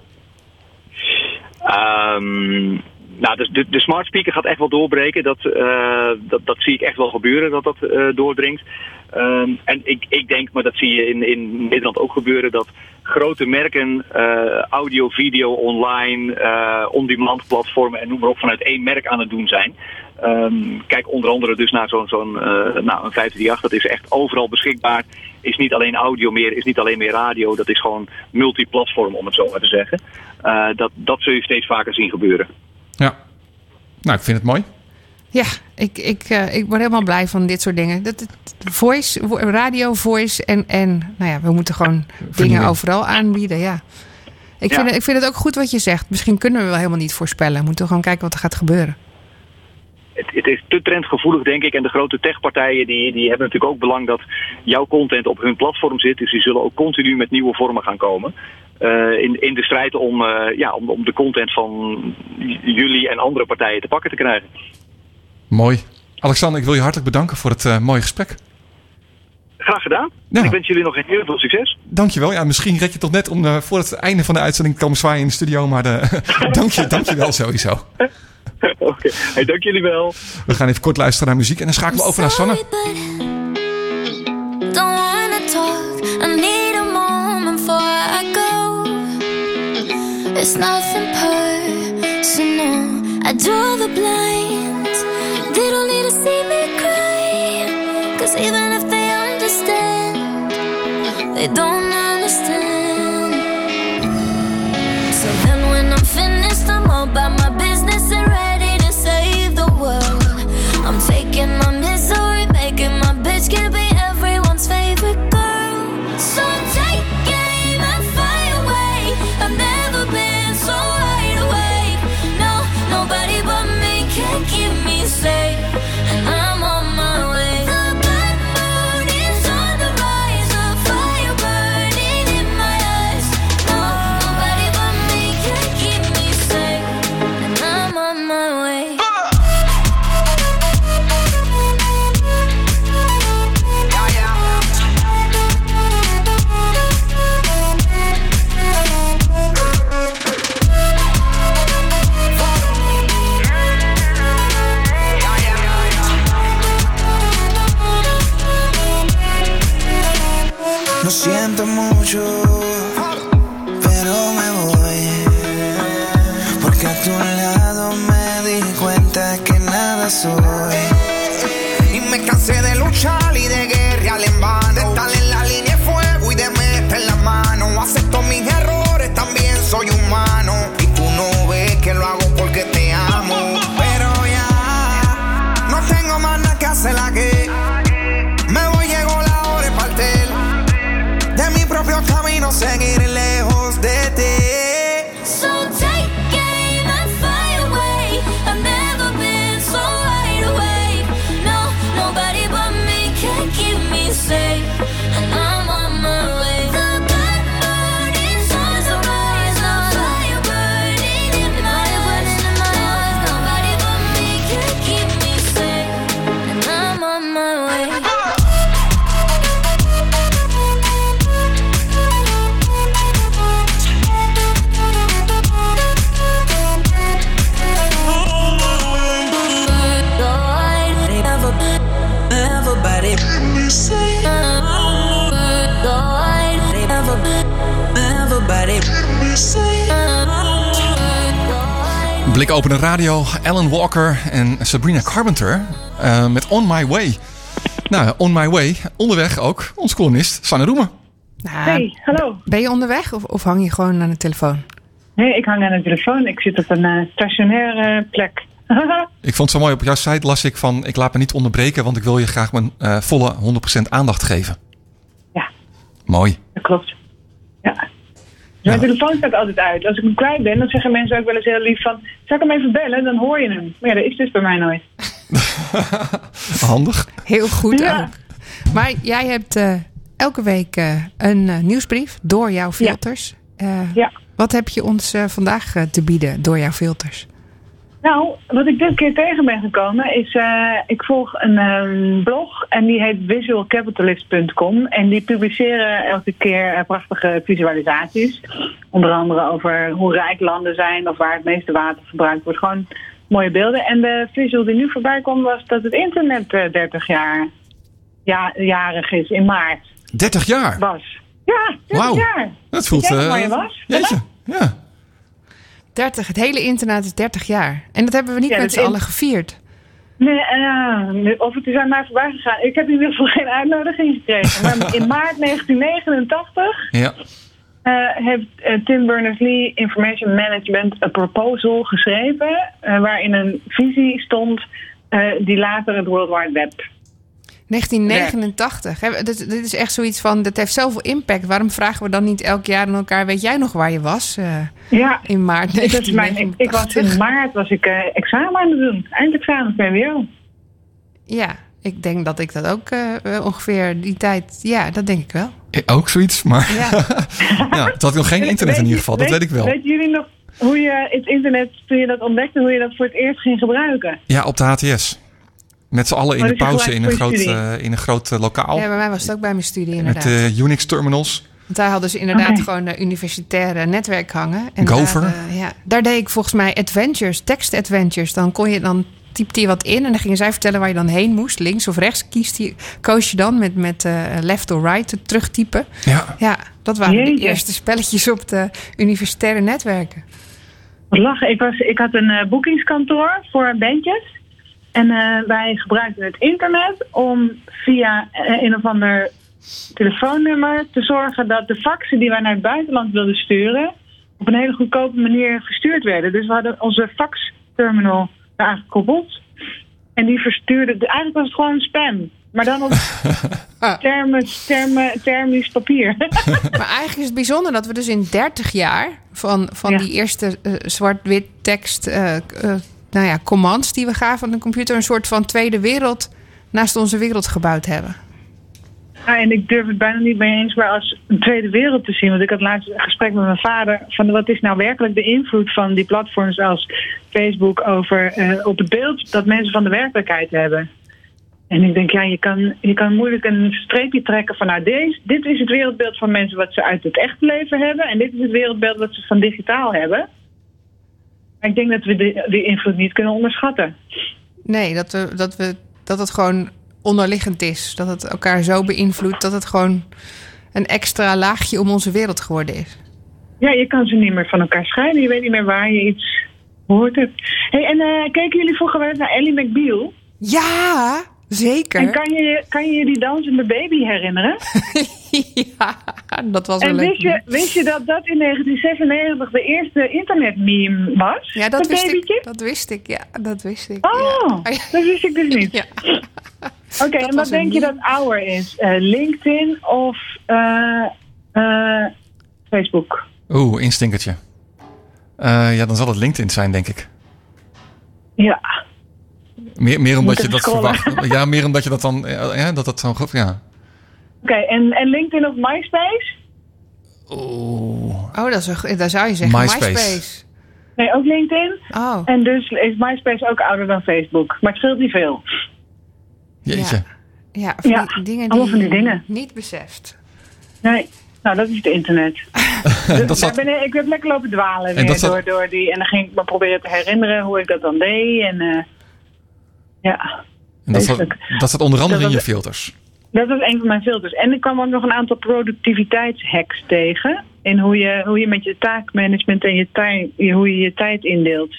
Ehm, nou, dus de, smart speaker gaat echt wel doorbreken. Dat, eh, dat, dat zie ik echt wel gebeuren, dat dat eh, doordringt. Ehm, en ik, ik denk, maar dat zie je in, in Nederland ook gebeuren, dat grote merken uh, audio, video, online, uh, on-demand platformen en noem maar op vanuit één merk aan het doen zijn. Um, kijk onder andere dus naar zo'n zo'n uh, nou, een 538, dat is echt overal beschikbaar. Is niet alleen audio meer, is niet alleen meer radio, dat is gewoon multiplatform om het zo maar te zeggen. Uh, dat, dat zul je steeds vaker zien gebeuren. Ja, nou ik vind het mooi. Ja, ik, ik, uh, ik word helemaal blij van dit soort dingen. Dat, voice, radio, voice en, en nou ja, we moeten gewoon dingen overal aanbieden. Ja. Ik, ja. Vind, ik vind het ook goed wat je zegt. Misschien kunnen we wel helemaal niet voorspellen. We moeten gewoon kijken wat er gaat gebeuren. Het, het, is te trendgevoelig, denk ik. En de grote techpartijen die, die hebben natuurlijk ook belang dat jouw content op hun platform zit. Dus die zullen ook continu met nieuwe vormen gaan komen. Uh, in, in de strijd om, uh, ja, om, om de content van jullie en andere partijen te pakken te krijgen. Mooi. Alexander, ik wil je hartelijk bedanken voor het uh, mooie gesprek. Graag gedaan. Ja. Ik wens jullie nog heel veel succes. Dankjewel. Ja, misschien red je toch net om uh, voor het einde van de uitzending te komen zwaaien in de studio. Maar de, dank, je, dank je wel sowieso. Oké, okay. hey, dank jullie wel. We gaan even kort luisteren naar muziek en dan schakelen we over naar Sanne. It's nothing personal. I draw the blinds. They don't need to see me cry. Cause even if they understand, they don't understand. Blikopener radio, Alan Walker en Sabrina Carpenter uh, met On My Way. Nou, On My Way, onderweg ook, ons columnist Sanne Roemer. Nou, Hey, hallo. Ben je onderweg of, of hang je gewoon aan de telefoon? Nee, ik hang aan de telefoon. Ik zit op een eh, stationaire plek. Ik vond het zo mooi, op jouw site las ik van... ik laat me niet onderbreken, want ik wil je graag mijn uh, volle 100% aandacht geven. Ja. Mooi. Dat klopt. Ja. Mijn ja. telefoon staat altijd uit. Als ik hem kwijt ben, dan zeggen mensen ook wel eens heel lief van... Zal ik hem even bellen? Dan hoor je hem. Maar ja, dat is dus bij mij nooit. Handig. Heel goed ja. ook. Maar jij hebt uh, elke week uh, een uh, nieuwsbrief door jouw filters. Ja. ja. Wat heb je ons vandaag te bieden door jouw filters? Nou, wat ik dit keer tegen ben gekomen is, uh, ik volg een um, blog en die heet visualcapitalist.com en die publiceren elke keer uh, prachtige visualisaties Onder andere over hoe rijk landen zijn of waar het meeste water verbruikt wordt. Gewoon mooie beelden. En de visual die nu voorbij kwam was dat het internet eh, 30 jaar ja, jarig is in maart 30 jaar. was. Ja, 30 Wauw. jaar. Dat voelt... Eh, je was? Jeetje. Ja. 30, het hele internet is 30 jaar. En dat hebben we niet Ja, met z'n allen gevierd. Nee, eh, of het is aan mij voorbij gegaan. Ik heb in ieder geval geen uitnodiging gekregen. Maar in maart 1989 Ja. eh, heeft eh, Tim Berners-Lee Information Management een proposal geschreven... eh, waarin een visie stond eh, die later het World Wide Web 1989. Hè, Dit, dit is echt zoiets van, dat heeft zoveel impact. Waarom vragen we dan niet elk jaar aan elkaar... weet jij nog waar je was eh, Ja, in maart dat is mijn, ik, ik was 1989? in maart was ik eh, examen aan het doen. Eindexamen VWO. Ja, ik denk dat ik dat ook eh, ongeveer die tijd... Ja, dat denk ik wel. Ook zoiets, maar Ja. ja, het had nog geen internet in ieder geval, dat weet ik wel. Weten jullie nog hoe je het internet, toen je dat ontdekte, hoe je dat voor het eerst ging gebruiken? Ja, op de HTS. Met z'n allen in Oh, de pauze in een groot, eh, in een groot eh, lokaal. ja, bij mij was het ook bij mijn studie met inderdaad. eh, Unix-terminals. Want daar hadden ze inderdaad gewoon een universitaire netwerk hangen. En Gopher. Daar, eh, ja, daar deed ik volgens mij adventures, tekst-adventures. Dan kon je dan typte je wat in en dan gingen zij vertellen waar je dan heen moest. Links of rechts kiest je, koos je dan met, met eh, left or right het terugtypen. Ja. Ja, dat waren de eerste spelletjes op de universitaire netwerken. Wat lachen. Ik, was, ik had een eh, boekingskantoor voor bandjes. En eh, wij gebruikten het internet om via eh, een of ander telefoonnummer te zorgen dat de faxen die wij naar het buitenland wilden sturen op een hele goedkope manier verstuurd werden. Dus we hadden onze faxterminal daar gekoppeld. En die verstuurde, eigenlijk was het gewoon spam. Maar dan op thermisch, therme, thermisch papier. Maar eigenlijk is het bijzonder dat we dus in 30 jaar van, van Ja. die eerste eh, zwart-wit tekst, eh, nou ja, commands die we gaven aan de computer, een soort van tweede wereld naast onze wereld gebouwd hebben. Ja, en ik durf het bijna niet mee eens, maar als een tweede wereld te zien. Want ik had laatst een gesprek met mijn vader van wat is nou werkelijk de invloed van die platforms als Facebook over eh, op het beeld dat mensen van de werkelijkheid hebben. En ik denk, ja, je kan, je kan moeilijk een streepje trekken van nou, deze, dit is het wereldbeeld van mensen wat ze uit het echte leven hebben. En dit is het wereldbeeld wat ze van digitaal hebben. Ik denk dat we die, die invloed niet kunnen onderschatten. Nee, dat, we, dat, we, dat het gewoon onderliggend is. Dat het elkaar zo beïnvloedt dat het gewoon een extra laagje om onze wereld geworden is. Ja, je kan ze niet meer van elkaar scheiden. Je weet niet meer waar je iets hoort hebt. Hey, en eh, keken jullie wel eens naar Ellie McBeal? Ja, zeker. En kan je, kan je die dansende baby herinneren? ja, dat was wel En leuk. wist je, wist je dat dat in 1996 de eerste internetmeme was? Ja, dat wist, babytje? ik, dat wist ik. Ja, dat wist ik. Oh, ja. dat wist ik dus niet. Ja. Oké, en wat denk je dat ouder is? Eh, LinkedIn of eh, eh, Facebook? Oeh, instinkertje. Eh, ja, dan zal het LinkedIn zijn, denk ik. Ja. Meer, meer omdat je dat scrollen. verwacht. Ja, meer omdat je dat dan. eh, Ja, dat dat zo. goed- Ja. Oké, en, en LinkedIn of MySpace? Oeh. Oh, dat is een, daar zou je zeggen MySpace. MySpace. Nee, ook LinkedIn. Oh, En dus is MySpace ook ouder dan Facebook. Maar het scheelt niet veel. Jeetje. ja, van Ja, die dingen allemaal die van die je dingen. niet beseft. Nee. Nou, dat is het internet. Dus dat daar zat, ben ik, ik heb lekker lopen dwalen En weer dat zat- door, door die... En dan ging ik me proberen te herinneren hoe ik dat dan deed. En eh, ja, en dat, zat, dat onder andere Dat in je filters. dat was een van mijn filters. En ik kwam ook nog een aantal productiviteitshacks tegen. In hoe je, hoe je met je taakmanagement en je tijd, hoe je je tijd indeelt.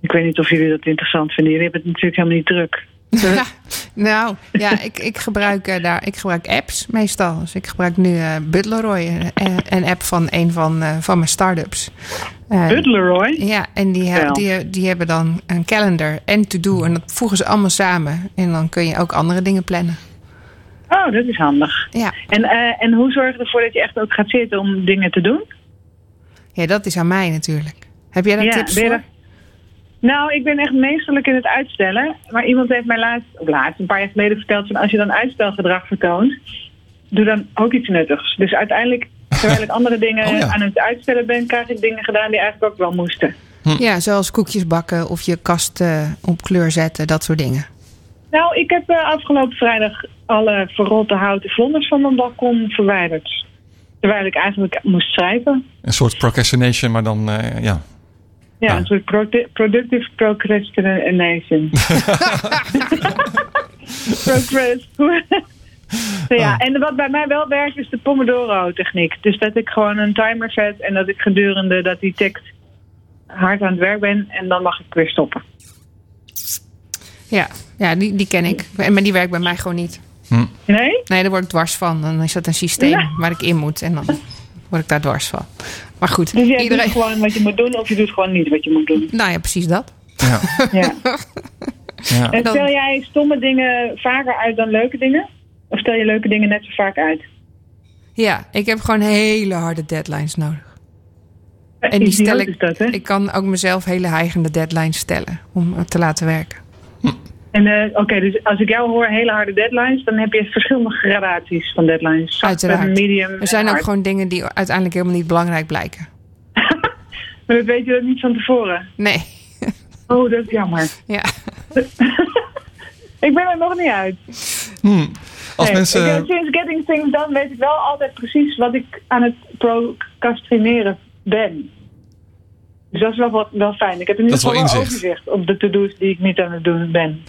Ik weet niet of jullie dat interessant vinden. Jullie hebben het natuurlijk helemaal niet druk. Ja, nou, ja, ik, ik, gebruik, eh, daar, ik gebruik apps meestal. Dus ik gebruik nu eh Butleroy, een, een app van een van, eh, van mijn start-ups. Eh, Butleroy? Ja, en die, die, die hebben dan een calendar en to-do. En dat voegen ze allemaal samen. En dan kun je ook andere dingen plannen. Oh, dat is handig. Ja, En, eh, en hoe zorg je ervoor dat je echt ook gaat zitten om dingen te doen? ja dat is aan mij natuurlijk. Heb jij daar Ja, tips voor? Nou, ik ben echt meesterlijk in het uitstellen. Maar iemand heeft mij laatst, of laatst, een paar jaar geleden verteld... van als je dan uitstelgedrag vertoont, doe dan ook iets nuttigs. Dus uiteindelijk, terwijl ik andere dingen Oh ja. aan het uitstellen ben... krijg ik dingen gedaan die eigenlijk ook wel moesten. Ja, zoals koekjes bakken of je kast eh, op kleur zetten, dat soort dingen. Nou, ik heb eh, afgelopen vrijdag alle verrotte houten vlonders van mijn balkon verwijderd. Terwijl ik eigenlijk moest schrijven. Een soort procrastination, maar dan, eh, ja. Ja, een soort produ- productive procrastination. Procrast. ja, Oh. en wat bij mij wel werkt is de Pomodoro-techniek. Dus dat ik gewoon een timer zet en dat ik gedurende dat die tikt hard aan het werk ben en dan mag ik weer stoppen. Ja, ja die, die ken ik. En- Maar die werkt bij mij gewoon niet. Nee? Nee, daar word ik dwars van. Dan is dat een systeem Ja. waar ik in moet. En dan word ik daar dwars van. Maar goed, Dus jij iedereen... doet gewoon wat je moet doen of je doet gewoon niet wat je moet doen. Nou ja, precies dat. Ja. Ja. ja. En stel jij stomme dingen vaker uit dan leuke dingen? Of stel je leuke dingen net zo vaak uit? Ja, ik heb gewoon hele harde deadlines nodig. En die stel ik. dat? Ik kan ook mezelf hele heigende deadlines stellen om te laten werken. En eh, oké, dus als ik jou hoor hele harde deadlines, dan heb je verschillende gradaties van deadlines. Zacht, Uiteraard. medium. Er zijn ook hard. gewoon dingen die uiteindelijk helemaal niet belangrijk blijken. Maar dat weet je dat niet van tevoren. Nee. Oh, dat is jammer. Ja. Ik ben er nog niet uit. Hmm. Als Nee, mensen... ik, sinds Getting Things Done weet ik wel altijd precies wat ik aan het procrastineren ben. Dus dat is wel, wat, wel fijn. Ik heb in ieder geval wel inzicht. overzicht op de to-do's die ik niet aan het doen ben.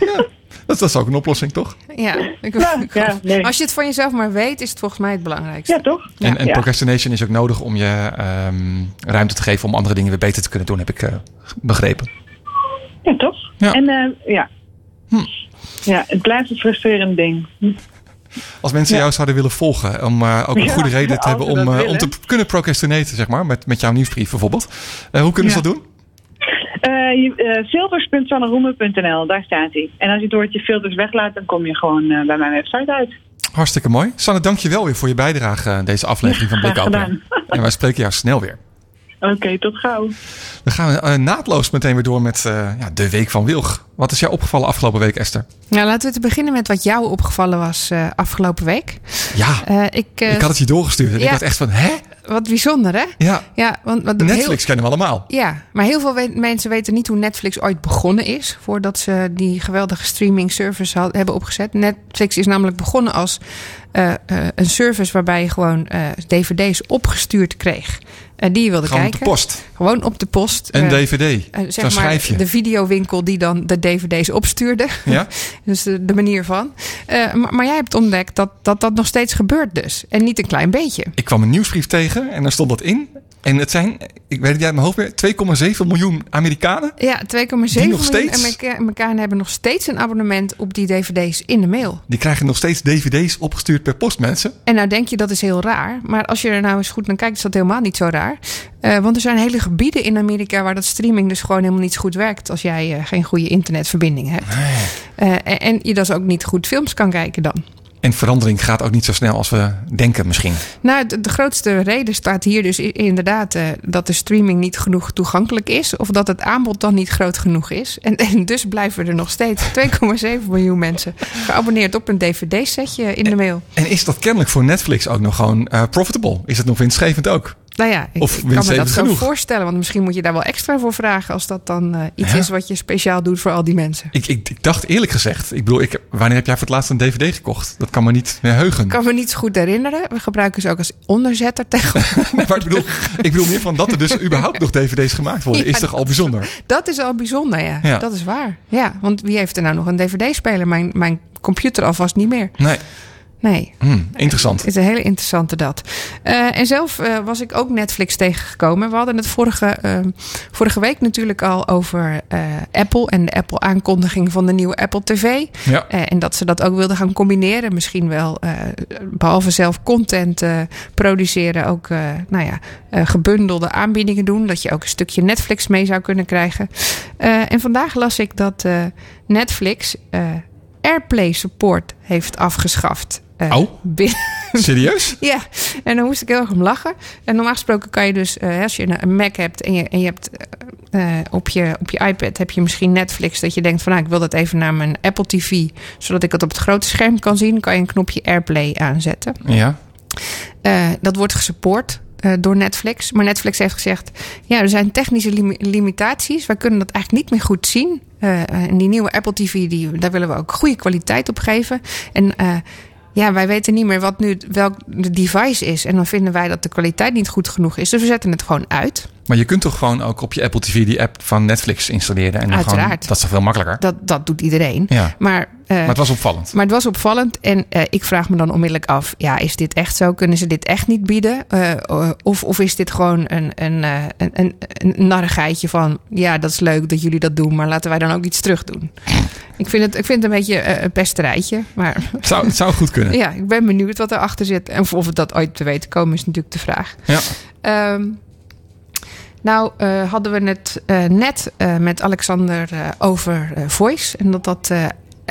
dat, dat is ook een oplossing, toch? Ja. Ik- Ja, ja, nee. Als je het van jezelf maar weet, is het volgens mij het belangrijkste. Ja, toch? En, en Ja. procrastination is ook nodig om je ehm, ruimte te geven om andere dingen weer beter te kunnen doen, heb ik eh, begrepen. Ja, toch? Ja. En eh, ja. Ja, het blijft een frustrerend ding. Als mensen jou zouden willen volgen, om eh, ook een goede reden te hebben om, eh, om te kunnen procrastinaten, zeg maar, met, met jouw nieuwsbrief bijvoorbeeld. Eh, hoe kunnen ze dat doen? Je- eh, filters.sanneroemen.nl, daar staat hij. En als je het woordje filters weglaat, dan kom je gewoon bij mijn website uit. Hartstikke mooi. Sanne, dank je wel weer voor je bijdrage aan deze aflevering van Blik Open. En wij spreken jou snel weer. Oké, tot gauw. Dan gaan we eh, naadloos meteen weer door met eh, ja, de Week van Wilg. Wat is jou opgevallen afgelopen week, Esther? Nou, laten we te beginnen met wat jou opgevallen was eh, afgelopen week. Ja, Eh, ik, eh, ik had het je doorgestuurd en ik dacht echt van, hè? Wat bijzonder, hè? Ja, Ja, want, want Netflix kennen we allemaal. Ja, maar heel veel we- mensen weten niet hoe Netflix ooit begonnen is. Voordat ze die geweldige streaming service had- hebben opgezet. Netflix is namelijk begonnen als eh, eh, een service waarbij je gewoon eh, dvd's opgestuurd kreeg. eh, die je wilde Gewoon op kijken. de post. Gewoon op de post. Een DVD. zeg maar schrijfje. de videowinkel die dan de dvd's opstuurde. Ja? dus de, manier van. Maar, maar jij hebt ontdekt dat, dat dat nog steeds gebeurt dus. En niet een klein beetje. Ik kwam een nieuwsbrief tegen en daar stond dat in. En het zijn, ik weet het niet uit mijn hoofd meer, 2,7 miljoen Amerikanen. Ja, 2,7 Die nog miljoen steeds? Amerika- Amerikanen hebben nog steeds een abonnement op die dvd's in de mail. Die krijgen nog steeds dvd's opgestuurd per post, mensen. En nou denk je dat is heel raar. Maar als je er nou eens goed naar kijkt, is dat helemaal niet zo raar. Eh, want er zijn hele gebieden in Amerika waar dat streaming dus gewoon helemaal niet zo goed werkt. Als jij eh, geen goede internetverbinding hebt. Eh, en, en je dus ook niet goed films kan kijken dan. En verandering gaat ook niet zo snel als we denken misschien. Nou, de, de grootste reden staat hier dus inderdaad eh, dat de streaming niet genoeg toegankelijk is. Of dat het aanbod dan niet groot genoeg is. En, en dus blijven er nog steeds 2,7 miljoen mensen geabonneerd op een dvd-setje in de mail. En is dat kennelijk voor Netflix ook nog gewoon eh, profitable? Is het nog winstgevend ook? Nou ja, ik, kan me dat winstgevend zo genoeg? voorstellen. Want misschien moet je daar wel extra voor vragen als dat dan eh, iets Ja. is wat je speciaal doet voor al die mensen. Ik, ik, ik dacht eerlijk gezegd, ik bedoel, ik, wanneer heb jij voor het laatst een dvd gekocht? Dat kan me niet meer heugen. Ik kan me niet zo goed herinneren. We gebruiken ze ook als onderzetter tegenwoordig. Nee, maar ik bedoel, ik bedoel meer van dat er dus überhaupt nog dvd's gemaakt worden. Ja, is toch al bijzonder? Dat is al bijzonder, ja. Ja. Dat is waar. Ja, want wie heeft er nou nog een dvd-speler? Mijn, mijn computer alvast niet meer. Nee, Nee. Hm, interessant. Het is een hele interessante dat. Eh, en zelf eh, was ik ook Netflix tegengekomen. We hadden het vorige, eh, vorige week natuurlijk al over eh, Apple en de Apple-aankondiging van de nieuwe Apple TV. Ja. En dat ze dat ook wilden gaan combineren. Misschien wel, eh, behalve zelf content produceren, ook nou ja, gebundelde aanbiedingen doen. Dat je ook een stukje Netflix mee zou kunnen krijgen. En vandaag las ik dat Netflix Airplay support heeft afgeschaft. Eh, Oh. Serieus? ja, en dan moest ik heel erg om lachen. En normaal gesproken kan je dus, eh, als je een- Mac hebt en je, en je hebt eh, op, je, op je iPad heb je misschien Netflix, dat je denkt van nou, ik wil dat even naar mijn Apple TV, zodat ik het op het grote scherm kan zien, kan je een knopje Airplay aanzetten. Ja. Dat wordt gesupport door Netflix. Maar Netflix heeft gezegd: ja, er zijn technische limi- limitaties. Wij kunnen dat eigenlijk niet meer goed zien. En die nieuwe Apple TV, die, daar willen we ook goede kwaliteit op geven. En eh, ja, wij weten niet meer wat nu welk de device is. En dan vinden wij dat de kwaliteit niet goed genoeg is. Dus we zetten het gewoon uit. Maar je kunt toch gewoon ook op je Apple TV die app van Netflix installeren. En gewoon, Uiteraard. dat is toch veel makkelijker? Dat, dat doet iedereen. Ja. Maar, eh, Maar het was opvallend. maar het was opvallend. En eh, ik vraag me dan onmiddellijk af: ja, is dit echt zo? Kunnen ze dit echt niet bieden? Eh, of, of is dit gewoon een, een, een, een, een narrigheidje van: ja, dat is leuk dat jullie dat doen, maar laten wij dan ook iets terug doen? Ik vind het, ik vind het een beetje een pesterijtje. Maar Het zou, het zou goed kunnen. ja, ik ben benieuwd wat erachter zit. En of we dat ooit te weten komen, is natuurlijk de vraag. Ja. Ehm, nou, eh, hadden we het eh, net eh, met Alexander over voice. En dat dat.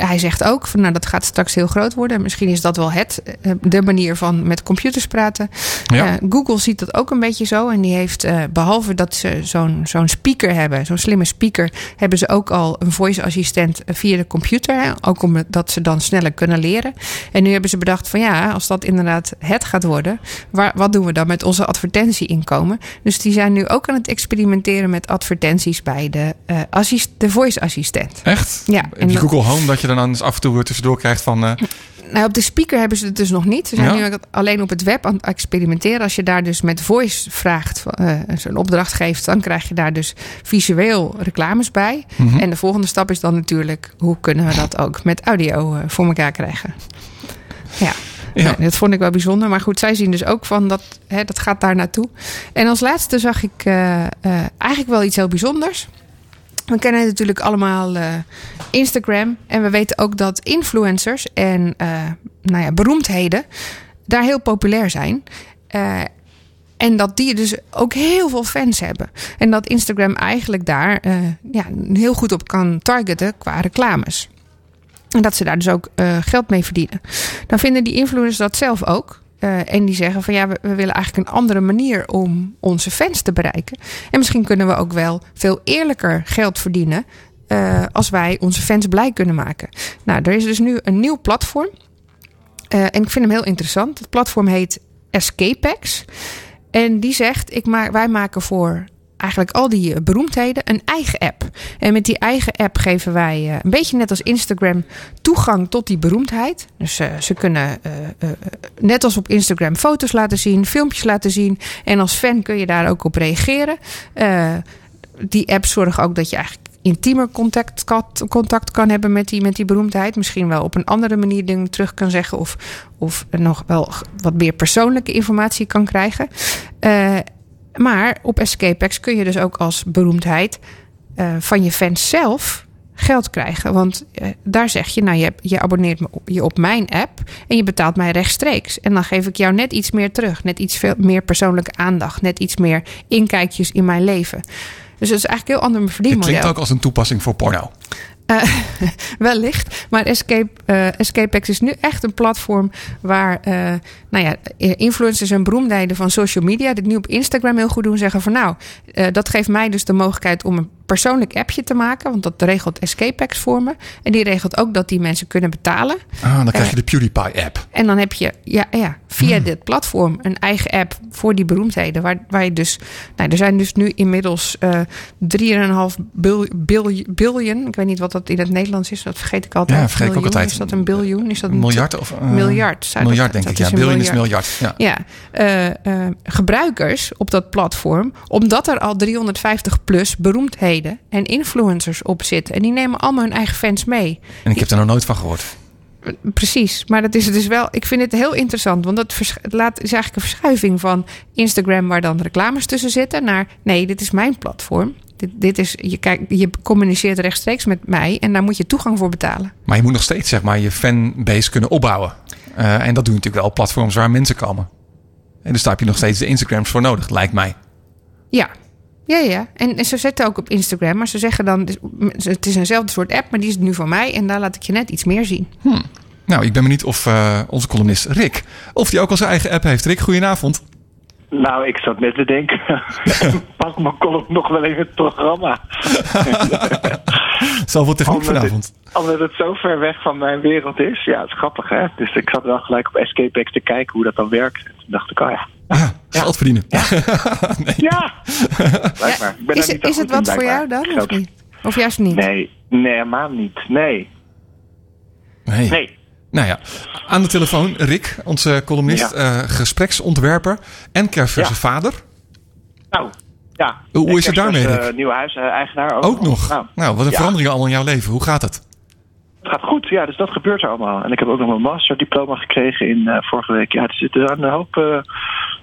Hij zegt ook van nou dat gaat straks heel groot worden. En Misschien is dat wel het, eh, de manier van met computers praten. Ja. Eh, Google ziet dat ook een beetje zo. En die heeft, eh, behalve dat ze zo'n zo'n speaker hebben, zo'n slimme speaker, hebben ze ook al een voice assistent via de computer. Hè? Ook omdat ze dan sneller kunnen leren. En nu hebben ze bedacht van ja, als dat inderdaad het gaat worden, waar, wat doen we dan met onze advertentieinkomen? Dus die zijn nu ook aan het experimenteren met advertenties bij de, assist, de voice assistent. Echt? Ja, en Google Home dat je dan eens af en toe tussendoor krijgt van... eh, Nou, op de speaker hebben ze het dus nog niet. Ze zijn Ja? nu alleen op het web aan het experimenteren. Als je daar dus met voice vraagt, eh zo'n opdracht geeft, dan krijg je daar dus visueel reclames bij. Mhm. En de volgende stap is dan natuurlijk, hoe kunnen we dat ook met audio eh, voor elkaar krijgen? Ja. Ja. Nou, dat vond ik wel bijzonder. Maar goed, zij zien dus ook van dat hè, dat gaat daar naartoe. En als laatste zag ik eigenlijk wel iets heel bijzonders. We kennen natuurlijk allemaal eh, Instagram. En we weten ook dat influencers en eh, nou ja, beroemdheden daar heel populair zijn. Eh, en dat die dus ook heel veel fans hebben. En dat Instagram eigenlijk daar ja, heel goed op kan targeten qua reclames. En dat ze daar dus ook geld mee verdienen. Dan vinden die influencers dat zelf ook. Eh, en die zeggen van ja, we, willen eigenlijk een andere manier om onze fans te bereiken. En misschien kunnen we ook wel veel eerlijker geld verdienen. eh, als wij onze fans blij kunnen maken. Nou, er is dus nu een nieuw platform. Eh, en ik vind hem heel interessant. Het platform heet Escapex. En die zegt: ik maak, wij maken voor eigenlijk al die eh, beroemdheden een eigen app. En met die eigen app geven wij eh, een beetje net als Instagram toegang tot die beroemdheid. Dus eh, ze kunnen net als op Instagram foto's laten zien, filmpjes laten zien. En als fan kun je daar ook op reageren. Die app zorgt ook dat je eigenlijk intiemer contact, contact kan hebben met die, met die beroemdheid. Misschien wel op een andere manier dingen terug kan zeggen. Of, of nog wel wat meer persoonlijke informatie kan krijgen. Maar op Escapex kun je dus ook als beroemdheid eh, van je fans zelf geld krijgen. Want eh, daar zeg je, nou, je, je abonneert me op, je op mijn app en je betaalt mij rechtstreeks. En dan geef ik jou net iets meer terug. Net iets veel meer persoonlijke aandacht. Net iets meer inkijkjes in mijn leven. Dus dat is eigenlijk een heel ander het verdienmodel. klinkt ook als een toepassing voor porno. Eh, wellicht. Maar Escape, Escapex is nu echt een platform waar nou ja, influencers en beroemdheden van social media dit nu op Instagram heel goed doen. Zeggen van nou, eh, dat geeft mij dus de mogelijkheid om een persoonlijk appje te maken. Want dat regelt Escapex voor me. En die regelt ook dat die mensen kunnen betalen. Ah, dan krijg Eh, je de PewDiePie-app. En dan heb je ja, ja, via dit platform een eigen app voor die beroemdheden. Waar, waar je dus. Nou, er zijn dus nu inmiddels eh 3,5 bil, bil, biljoen. Ik weet niet wat dat in het Nederlands is. Dat vergeet ik altijd. Ja, vergeet ik ook altijd. Is dat een biljoen? Is dat een Miljard of... eh, miljard? Zou dat- miljard, denk dat ik. Ja, biljoen miljard. miljard. Ja. Ja, eh, eh, gebruikers op dat platform, omdat er al 350 plus beroemdheden en influencers op zitten. En die nemen allemaal hun eigen fans mee. En ik heb er nog nooit van gehoord. Precies, maar dat is dus wel. Ik vind het heel interessant, want dat laat is eigenlijk een verschuiving van Instagram, waar dan reclames tussen zitten, naar nee, dit is mijn platform. Dit, dit is, je, kijkt, je communiceert rechtstreeks met mij en daar moet je toegang voor betalen. Maar je moet nog steeds zeg maar, je fanbase kunnen opbouwen. Eh, en dat doen natuurlijk wel platforms waar mensen komen. En dus daar heb je nog steeds de Instagrams voor nodig, lijkt mij. Ja. Ja, ja. En, en ze zetten ook op Instagram, maar ze zeggen dan: het is eenzelfde soort app, maar die is nu van mij en daar laat ik je net iets meer zien. Nou, ik ben benieuwd of eh, onze columnist Rick, of die ook al zijn eigen app heeft. Rick, goedenavond. Nou, ik zat net te denken. Pak mijn column nog wel even het programma. Zoveel techniek Omdat vanavond. het, omdat het zo ver weg van mijn wereld is. Ja, het is grappig hè. Dus ik zat wel gelijk op Escapex te kijken hoe dat dan werkt. En toen dacht ik, oh ja. Ja, geld verdienen. nee. Ja! Blijkbaar. Ik ben is niet zo is het in, wat voor jou dan? Of niet? Of juist niet? Nee, nee, helemaal niet. Nee. Nee. Nee. Nou ja, aan de telefoon Rick, onze columnist, eh, gespreksontwerper en kerstverse Ja. vader. Nou, ja. Hoe is het daarmee, Rick? eh, nieuwe huiseigenaar ook, Ook nog. Nou, Nou, wat een ja. veranderingen allemaal in jouw leven. Hoe gaat het? Het gaat goed, ja, dus dat gebeurt er allemaal. En ik heb ook nog mijn masterdiploma gekregen in eh, vorige week. Ja, er zitten een hoop eh,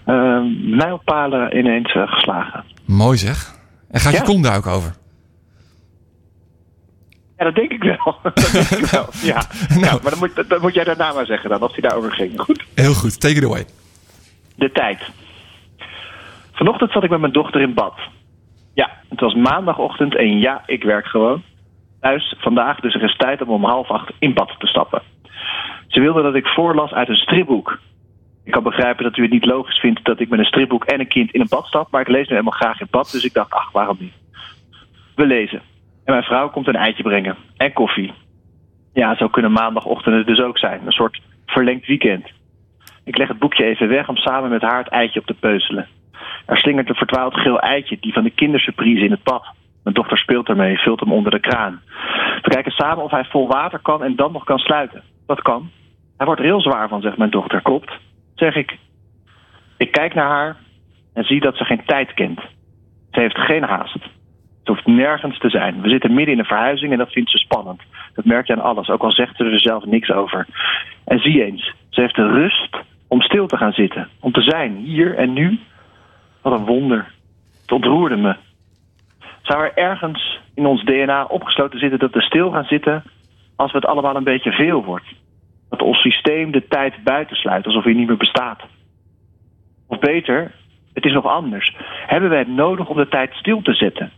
eh, mijlpalen ineens eh, geslagen. Mooi zeg. En gaat je Ja. kom daar ook over? Ja, dat denk ik wel. dat denk ik wel, ja. ja maar dan moet, dan moet jij daarna maar zeggen dan, of hij daarover ging. Goed. Heel goed, take it away. De tijd. Vanochtend zat ik met mijn dochter in bad. Ja, het was maandagochtend en ja, ik werk gewoon. Thuis vandaag, dus er is tijd om om half acht in bad te stappen. Ze wilde dat ik voorlas uit een stripboek. Ik kan begrijpen dat u het niet logisch vindt dat ik met een stripboek en een kind in een bad stap, maar ik lees nu helemaal graag in bad, dus ik dacht, ach, waarom niet? We lezen. En mijn vrouw komt een eitje brengen. En koffie. Ja, zo kunnen maandagochtenden dus ook zijn. Een soort verlengd weekend. Ik leg het boekje even weg om samen met haar het eitje op te peuzelen. Er slingert een verdwaald geel eitje, die van de kindersurprise in het bad. Mijn dochter speelt ermee, vult hem onder de kraan. We kijken samen of hij vol water kan en dan nog kan sluiten. Dat kan. Hij wordt er heel zwaar van, zegt mijn dochter. Klopt, zeg ik. Ik kijk naar haar en zie dat ze geen tijd kent. Ze heeft geen haast. Ze hoeft nergens te zijn. We zitten midden in een verhuizing en dat vindt ze spannend. Dat merk je aan alles, ook al zegt ze er zelf niks over. En zie eens, ze heeft de rust om stil te gaan zitten. Om te zijn, hier en nu. Wat een wonder. Het ontroerde me. Zou er ergens in ons DNA opgesloten zitten dat we stil gaan zitten als het allemaal een beetje veel wordt? Dat ons systeem de tijd buitensluit alsof hij niet meer bestaat. Of beter, het is nog anders. Hebben wij het nodig om de tijd stil te zetten?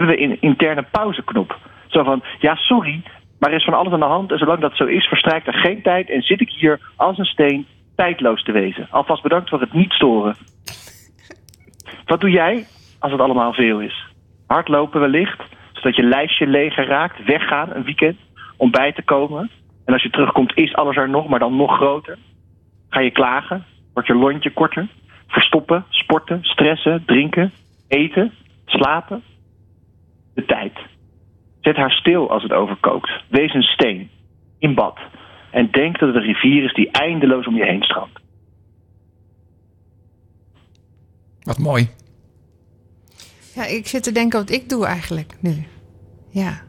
Hebben we een interne pauzeknop? Zo van, ja sorry, maar er is van alles aan de hand en zolang dat zo is verstrijkt er geen tijd en zit ik hier als een steen tijdloos te wezen. Alvast bedankt voor het niet storen. Wat doe jij als het allemaal veel is? Hardlopen wellicht, zodat je lijstje leger raakt, weggaan een weekend om bij te komen. En als je terugkomt is alles er nog, maar dan nog groter. Ga je klagen? Wordt je lontje korter? Verstoppen, sporten, stressen, drinken, eten, slapen? De tijd. Zet haar stil als het overkookt. Wees een steen. In bad. En denk dat het een rivier is die eindeloos om je heen stroomt. Wat mooi. Ja, ik zit te denken wat ik doe eigenlijk nu. Ja.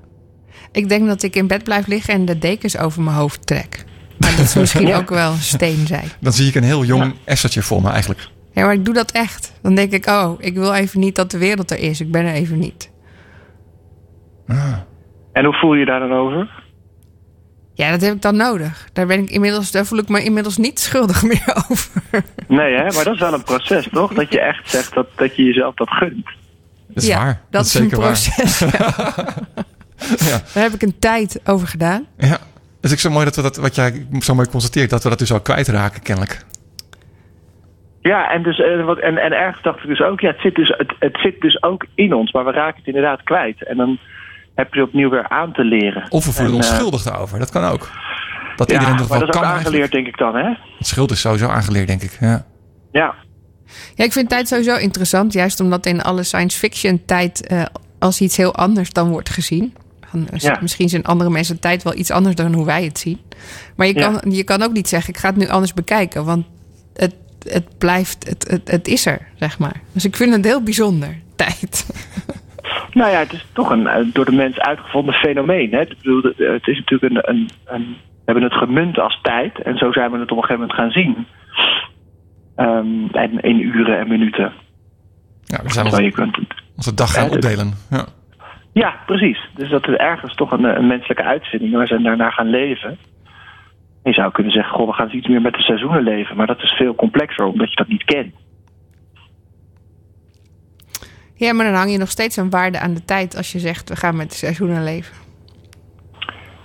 Ik denk dat ik in bed blijf liggen en de dekens over mijn hoofd trek. Maar dat is misschien Ja. ook wel steen zijn. Dan zie ik een heel jong essertje voor me eigenlijk. Ja, maar ik doe dat echt. Dan denk ik, oh, ik wil even niet dat de wereld er is. Ik ben er even niet. En hoe voel je daar dan over? Ja, dat heb ik dan nodig. Daar, ben ik inmiddels, daar voel ik me inmiddels niet schuldig meer over. Nee, hè? maar dat is wel een proces, toch? Dat je echt zegt dat, dat je jezelf dat gunt. Dat is ja, waar. Dat, is, een proces. ja. Ja. Daar heb ik een tijd over gedaan. Ja. Dus ik zo mooi dat we dat, wat jij zo mooi constateert, dat we dat dus al kwijtraken, kennelijk. Ja, en, dus, eh, wat, en, en ergens dacht ik dus ook, ja, het zit dus, het, het zit dus ook in ons, maar we raken het inderdaad kwijt. En dan heb je opnieuw weer aan te leren. Of we voelen En, ons eh, schuldig daarover. Dat kan ook. Dat ja, iedereen toch maar wel dat is kan ook aangeleerd, denk ik dan, hè? Het schuld is sowieso aangeleerd, denk ik. Ja. Ja. Ja, ik vind tijd sowieso interessant. Juist omdat in alle science fiction tijd eh, als iets heel anders dan wordt gezien. Van, Ja. Misschien zijn andere mensen tijd wel iets anders dan hoe wij het zien. Maar je Ja. kan, je kan ook niet zeggen, ik ga het nu anders bekijken. Want het, het blijft, het, het, het is er, zeg maar. Dus ik vind het heel bijzonder, tijd. Nou ja, het is toch een eh, door de mens uitgevonden fenomeen. Hè? Ik bedoel, het is natuurlijk een, een, een. We hebben het gemunt als tijd en zo zijn we het op een gegeven moment gaan zien. Ehm, en in uren en minuten. Ja, we zijn Terwijl je onze, kunt, onze dag gaan dat- opdelen. Ja. ja, precies. Dus dat is ergens toch een, een menselijke uitvinding. We zijn daarna gaan leven. Je zou kunnen zeggen, goh, we gaan iets meer met de seizoenen leven. Maar dat is veel complexer, omdat je dat niet kent. Ja, maar dan hang je nog steeds een waarde aan de tijd als je zegt, we gaan met de seizoenen leven.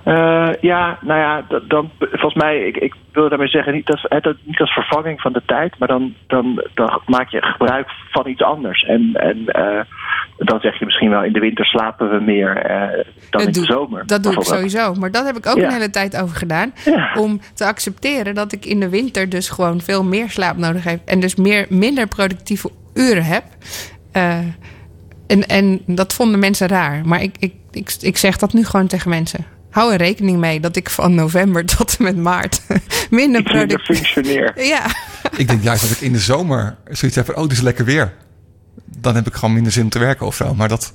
Eh, ja, nou ja, dat- dan, volgens mij, ik, ik wil daarmee zeggen, niet als, dat, niet als vervanging van de tijd, maar dan, dan, dan maak je gebruik van iets anders. En, en eh, dan zeg je misschien wel, in de winter slapen we meer eh, dan in de zomer. Dat doe ik sowieso. Maar dat heb ik ook Ja. een hele tijd over gedaan. Om te accepteren dat ik in de winter dus gewoon veel meer slaap nodig heb. En dus meer, minder productieve uren heb. Eh, en, en dat vonden mensen raar. Maar ik, ik, ik, ik zeg dat nu gewoon tegen mensen. hou er rekening mee dat ik van november tot en met maart minder productief... functioneer. Ja, Ik denk juist dat ik in de zomer zoiets heb van... oh, dit is lekker weer. Dan heb ik gewoon minder zin om te werken of zo. Maar dat...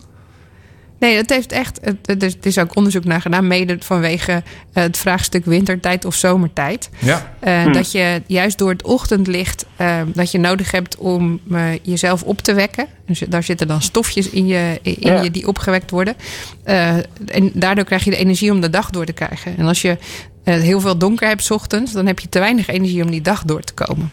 nee, dat heeft echt... Het, het is- ook onderzoek naar gedaan, mede vanwege eh, het vraagstuk wintertijd of zomertijd. Ja. Eh, Dat je juist door het ochtendlicht eh, dat je nodig hebt om jezelf op te wekken. Dus daar zitten dan stofjes in je, in Ja. je die opgewekt worden. En daardoor krijg je de energie om de dag door te krijgen. En als je heel veel donker hebt 's ochtends, dan heb je te weinig energie om die dag door te komen.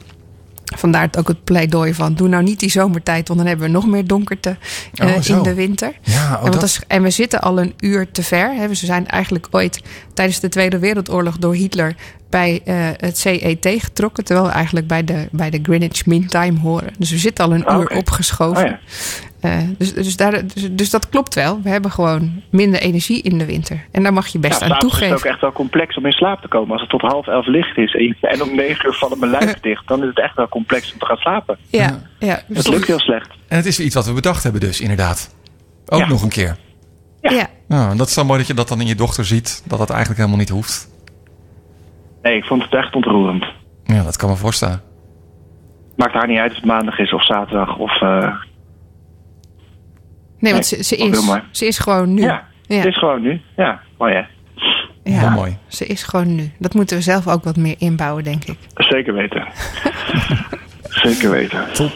Vandaar het ook het pleidooi van doe nou niet die zomertijd, want dan hebben we nog meer donkerte eh, Oh, in de winter. Ja, oh, en, dat- we zitten al een uur te ver. Hè. Ze zijn eigenlijk ooit tijdens de Tweede Wereldoorlog door Hitler bij eh, het CET getrokken. Terwijl we eigenlijk bij de, bij de Greenwich Mean Time horen. Dus we zitten al een Ah, uur opgeschoven. Oh ja. Eh, dus, dus, daar, dus, dus dat klopt wel. We hebben gewoon minder energie in de winter. En daar mag je best Ja, aan is toegeven. het ook echt wel complex om in slaap te komen. Als het tot half elf licht is en, en om negen uur vallen mijn luiken dicht, dan is het echt wel complex om te gaan slapen. Ja, ja. Het lukt heel slecht. En het is iets wat we bedacht hebben dus, inderdaad. Ook Ja. nog een keer. ja. Ja, en dat is dan mooi dat je dat dan in je dochter ziet. Dat dat eigenlijk helemaal niet hoeft. Nee, ik vond het echt ontroerend. Ja, dat kan me voorstellen. Maakt haar niet uit of het maandag is of zaterdag of... eh, Nee, want ze, ze, is, ze is gewoon nu. ja, het is gewoon nu. Ja, mooi hè. Ja, Heel mooi. Ze is gewoon nu. Dat moeten we zelf ook wat meer inbouwen, denk ik. Zeker weten. Zeker weten. Top.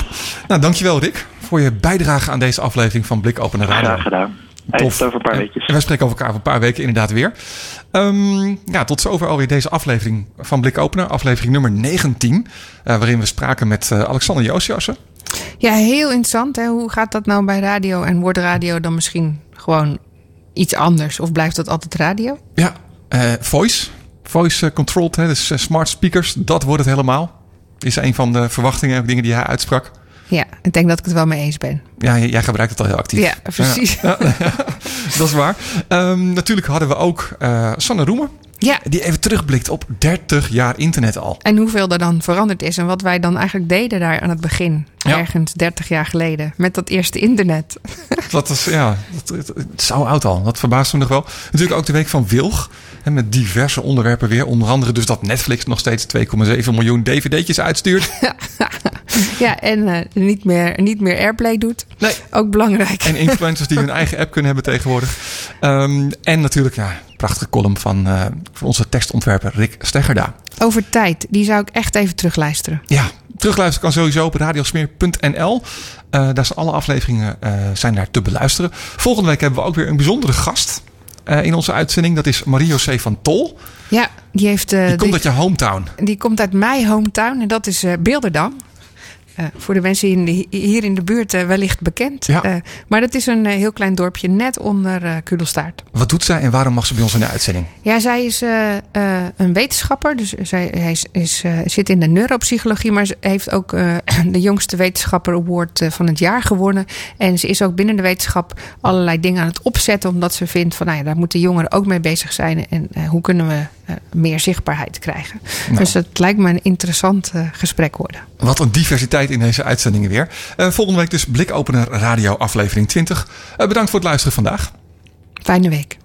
Nou, dankjewel Rick voor je bijdrage aan deze aflevering van Blik Open Radio. Graag gedaan. Tof. tot over een paar En- weekjes. En wij spreken over elkaar over een paar weken inderdaad weer. Ehm, ja, tot zover alweer deze aflevering van Blik Opener. Aflevering nummer 19. eh, waarin we spraken met eh, Alexander Joosjassen. Ja, heel interessant. Hè? Hoe gaat dat nou bij radio? En wordt radio dan misschien gewoon iets anders? Of blijft dat altijd radio? Ja, eh, voice. Voice controlled, hè, dus smart speakers. Dat wordt het helemaal. Is een van de verwachtingen en dingen die hij uitsprak. Ja, ik denk dat ik het wel mee eens ben. Ja, jij gebruikt het al heel actief. Ja, precies. Ja, dat is waar. Ehm, natuurlijk hadden we ook eh, Sanne Roemer. Ja, Die even terugblikt op 30 jaar internet al. en hoeveel er dan veranderd is. En wat wij dan eigenlijk deden daar aan het begin. Ja. Ergens 30 jaar geleden. Met dat eerste internet. Dat is, ja, dat, het, het is zo oud al. Dat verbaast me nog wel. Natuurlijk ook de week van Wilg. Hè, met diverse onderwerpen weer. Onder andere dus dat Netflix nog steeds 2,7 miljoen dvd'tjes uitstuurt. ja, en eh, niet, meer, niet meer Airplay doet. Nee. Ook belangrijk. En influencers die hun eigen app kunnen hebben tegenwoordig. Ehm, en natuurlijk, ja, prachtige column van, eh, van onze tekstontwerper Rick Steggerda. Over tijd. Die zou ik echt even terugluisteren. Ja, terugluisteren kan sowieso op radiosmeer.nl. Eh, daar zijn alle afleveringen eh, zijn daar te beluisteren. Volgende week hebben we ook weer een bijzondere gast eh, in onze uitzending. Dat is Marie-José van Tol. Ja, die heeft... Die komt die- uit je hometown. Die komt uit mijn hometown en dat is Beelderdam. Eh, voor de mensen in de, hier in de buurt eh, wellicht bekend. Ja. Eh, maar dat is een heel klein dorpje net onder Kudelstaart. Wat doet zij en waarom mag ze bij ons in de uitzending? Ja, zij is een wetenschapper. Dus zij hij is, is, zit in de neuropsychologie. Maar ze heeft ook de jongste wetenschapper award van het jaar gewonnen. En ze is ook binnen de wetenschap allerlei dingen aan het opzetten. Omdat ze vindt van nou ja, daar moeten jongeren ook mee bezig zijn. En hoe kunnen we meer zichtbaarheid krijgen. Nou. Dus het lijkt me een interessant eh, gesprek worden. Wat een diversiteit in deze uitzendingen weer. Eh, volgende week dus Blikopener Radio aflevering 20. Eh, bedankt voor het luisteren vandaag. Fijne week.